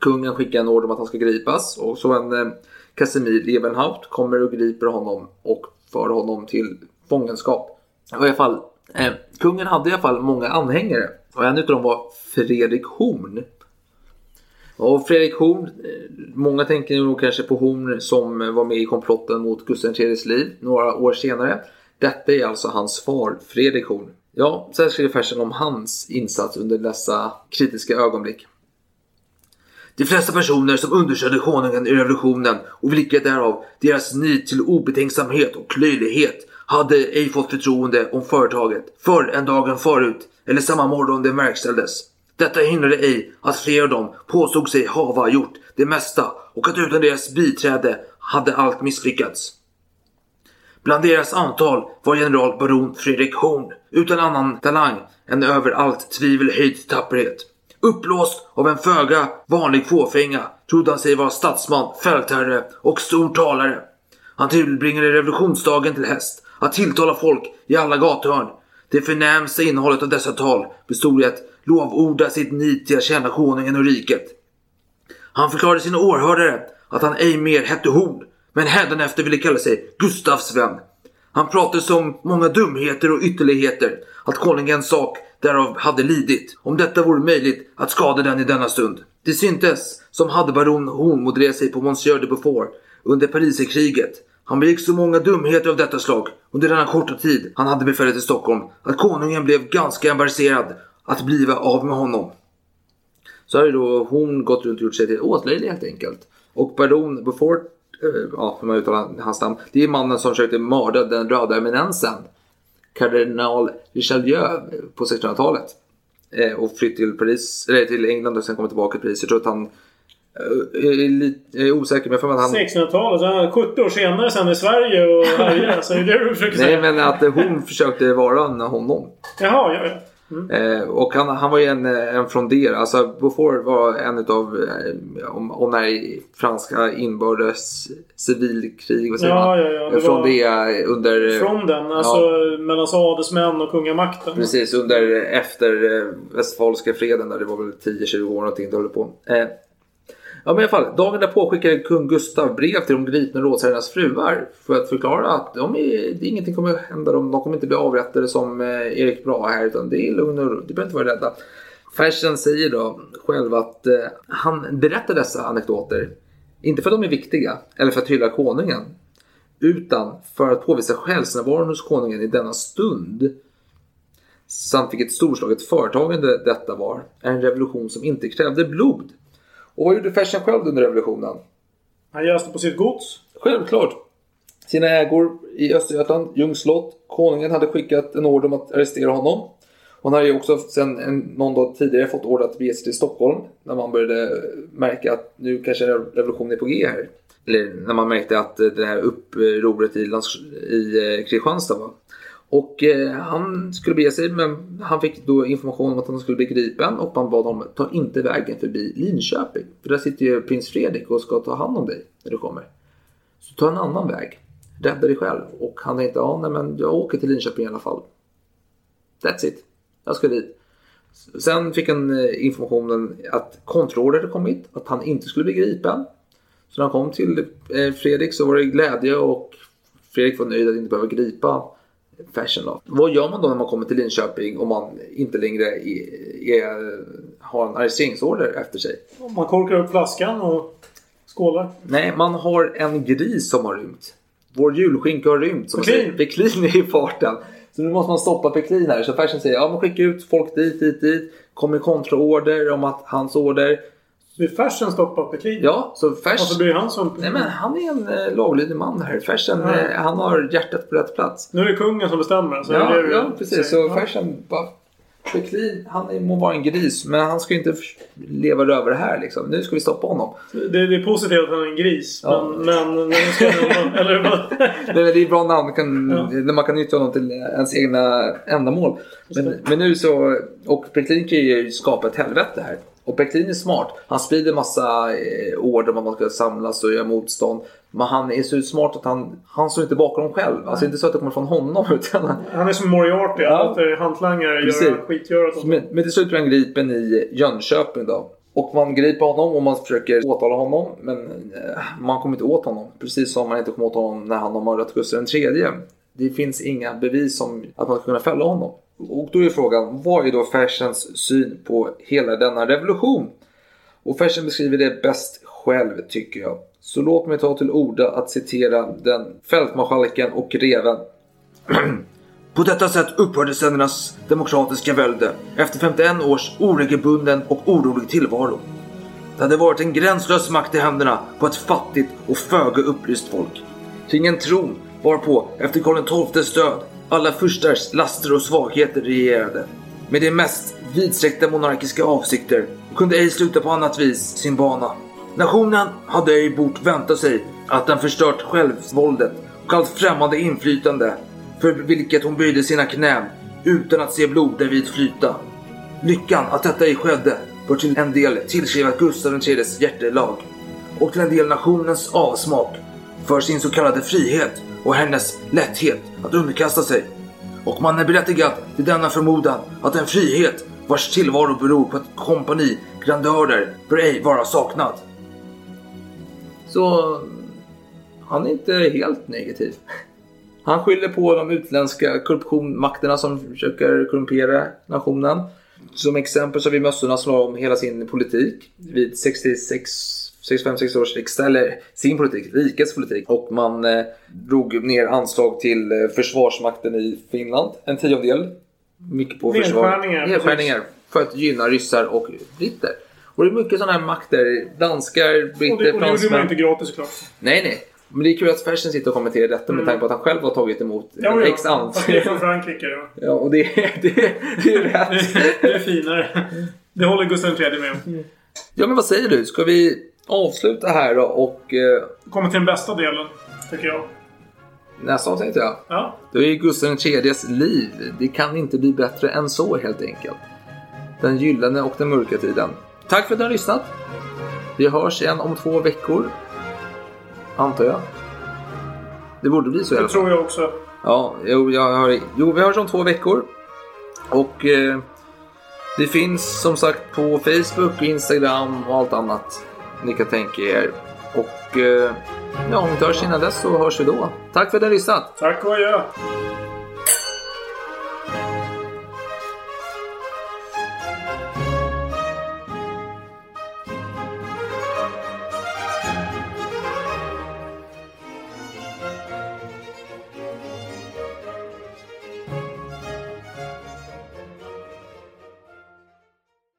Kungen skickar en order om att han ska gripas och så en eh, Casimir Ebenhaupt kommer och griper honom och för honom till fångenskap. Och i alla fall, eh, kungen hade i alla fall många anhängare och en av dem var Fredrik Horn. Och Fredrik Horn, eh, många tänker nog kanske på Horn som eh, var med i komplotten mot Gustav IIIs liv några år senare. Detta är alltså hans far, Fredrik Horn. Ja, så här skriver Fersen om hans insats under dessa kritiska ögonblick. De flesta personer som understödde konungen i revolutionen och vilket därav deras nit till obetänksamhet och löjlighet hade ej fått förtroende om företaget förr än dagen förut eller samma morgon det verkställdes. Detta hindrade ej att flera av dem påstod sig hava gjort det mesta och att utan deras biträde hade allt misslyckats. Bland deras antal var general baron Fredrik Horn utan annan talang än över allt tvivel höjd tapperhet. Uppblåst av en föga vanlig fåfänga trodde han sig vara statsman, fältherre och stor talare. Han tillbringade revolutionsdagen till häst, att tilltala folk i alla gathörn. Det förnämsta innehållet av dessa tal bestod i att lovorda sitt nit till att tjäna konungen och riket. Han förklarade sina åhörare att han ej mer hette Horn, men hädanefter ville kalla sig Gustavs vän. Han pratade som många dumheter och ytterligheter, att konungens sak därav hade lidit, om detta vore möjligt att skada den i denna stund. Det syntes som hade baron Horn modererat sig på Monsieur de Beaufort under Pariserkriget. Han begick så många dumheter av detta slag under denna korta tid han hade befälet i Stockholm att konungen blev ganska embarrasserad att bliva av med honom. Så har ju då hon gått runt och gjort sig till åtlöjlig helt enkelt. Och baron Beaufort, eh, ja hur man uttalar hans namn, det är mannen som försökte mörda den röda eminensen. Kardinal Richelieu på 1600-talet. Eh, och flytt till Paris, eller till England och sen kom tillbaka till Paris. Jag tror att han Jag är lite är osäker men för att han... 1600-talet. så han 70 år senare sen i Sverige och härjade. Så är det du försöker Nej säga? men att eh, hon försökte vara honom. Jaha, ja, ja. Mm. Eh, och han, han var ju en, eh, en frondera. Alltså Beaufort var en utav, eh, om, om det här är franska inbördes civilkrig, vad säger Ja, man? ja, ja, det Frondé under... eh, Från alltså mellan adelsmän och kungamakten. Precis, under efter eh, Westfalska freden där det var väl 10-20 år någonting det håller på. Eh, ja men i alla fall, dagen därpå skickade kung Gustav brev till de gripna rådsherrarnas fruar för att förklara att de är, ingenting kommer att hända dem. De kommer inte bli avrättade som eh, Erik Brahe här utan det är lugn och ro. Du behöver inte vara rädda. Fersen säger då själv att eh, han berättar dessa anekdoter inte för att de är viktiga eller för att hylla konungen utan för att påvisa själsnärvaron hos konungen i denna stund samt vilket storslaget företagande detta var. En revolution som inte krävde blod. Och vad gjorde Fersen själv under revolutionen? Han jäste på sitt gods. Självklart. Sina ägor i Östergötland, Ljungs slott. Konungen hade skickat en order om att arrestera honom. Hon hade ju också sen en, någon dag tidigare fått order att bege sig till Stockholm. När man började märka att nu kanske en revolution är på G här. Eller när man märkte att eh, det här upproret i, lands, i eh, Kristianstad var. Och eh, han skulle bege sig men han fick då information om att han skulle bli gripen och man bad honom ta inte vägen förbi Linköping. För där sitter ju prins Fredrik och ska ta hand om dig när du kommer. Så ta en annan väg. Rädda dig själv. Och han tänkte, ja nej, men jag åker till Linköping i alla fall. That's it. Jag ska dit. Sen fick han eh, informationen att kontroller hade kommit. Att han inte skulle bli gripen. Så när han kom till eh, Fredrik så var det glädje och Fredrik var nöjd att inte behöva gripa Fersen då. Vad gör man då när man kommer till Linköping om man inte längre är, är, har en arresteringsorder efter sig? Man korkar upp flaskan och skålar. Nej, man har en gris som har rymt. Vår julskinka har rymt. Som man Peklin. är i farten. Så nu måste man stoppa Peklin här. Så Fersen säger ja, men skicka ut folk dit, dit, dit. Kommer kontraorder om att hans order. Vill Fersen stoppa Peklin? Ja, så Fers... Varför blir han som... Nej men han är en eh, laglydig man här. Fersen, Ja. eh, han har hjärtat på rätt plats. Nu är det kungen som bestämmer. Så Ja, är det ja precis. Så. Ja. Fersen bara... Peklin, han är- må vara en gris, men han ska ju inte leva över det här liksom. Nu ska vi stoppa honom. Det, det är positivt att han är en gris. Ja. Men, men ska det, eller vad? Det är, det är bra namn kan, när man kan nyttja honom till ens egna ändamål. Men, men nu så, och Peklin kan ju skapa ett helvete här. Och Peklin är smart. Han sprider massa eh, order om att man ska samlas och göra motstånd. Men han är så smart att han, han står inte bakom dem själv. Alltså inte så att det kommer från honom. Utan han, Han är som Moriarty. Ja. Att eh, hantlangare Precis. gör skitgörat. men, men till slut blir han gripen i Jönköping då. Och man griper honom och man försöker åtala honom. Men eh, man kommer inte åt honom. Precis som man inte kom åt honom när han har mördat Gustav III. Det finns inga bevis om att man ska kunna fälla honom. Och då är frågan, vad är då Fersens syn på hela denna revolution? Och Fersen beskriver det bäst själv tycker jag. Så låt mig ta till orda att citera den fältmarskalken och greven. På detta sätt upphörde sändernas demokratiska välde efter 51 års oregelbunden och orolig tillvaro. Det hade varit en gränslös makt i händerna på ett fattigt och föga upplyst folk. Kring en tron varpå, efter Karl XIIs död, alla furstars laster och svagheter regerade. Med de mest vidsträckta monarkiska avsikter och kunde ej sluta på annat vis sin bana. Nationen hade ej bort vänta sig att den förstört självsvåldet och allt främmande inflytande för vilket hon böjde sina knän utan att se blod därvid flyta. Lyckan att detta ej skedde bör till en del tillskriva Gustav IIIs hjärtelag och till en del nationens avsmak för sin så kallade frihet och hennes lätthet att underkasta sig. Och man är berättigad till denna förmodan att en frihet vars tillvaro beror på ett kompani grandörer bör ej vara saknad. Så han är inte helt negativ. Han skyller på de utländska korruptionmakterna som försöker korrumpera nationen. Som exempel så har vi mössorna som om hela sin politik vid 66 65-60 års riksdag, eller sin politik, rikets politik. Och man eh, drog ner anslag till eh, försvarsmakten i Finland, en tiondel. Mycket på försvar. Nedskärningar. För att gynna ryssar och britter. Och det är mycket sådana här makter. Danskar, det, britter, och det gjorde man fransmän. inte gratis såklart. Nej, nej. Men det är kul att Fersen sitter och kommenterar detta med Mm. tanke på att han själv har tagit emot Ja, en ja. x ant. Fast det är från Frankrike. Ja. Ja, och det, det, det är rätt. Det är finare. Det håller Gustav III med om. Ja, men vad säger du? Ska vi avsluta här då och eh, Kommer till den bästa delen, tycker jag. nästa avsnitt ja. Ja. Då är Gustav IIIs liv. Det kan inte bli bättre än så helt enkelt. Den gyllene och den mörka tiden. Tack för att ni har lyssnat. Vi hörs igen om två veckor. Antar jag. Det borde bli så i alla Det fall. tror jag också. Ja, jo, jag har, jo, vi hörs om två veckor. Och eh, det finns som sagt på Facebook, Instagram och allt annat ni kan tänka er. Och eh, ja, om vi inte hörs innan dess så hörs vi då. Tack för att ni har lyssnat. Tack och adjö.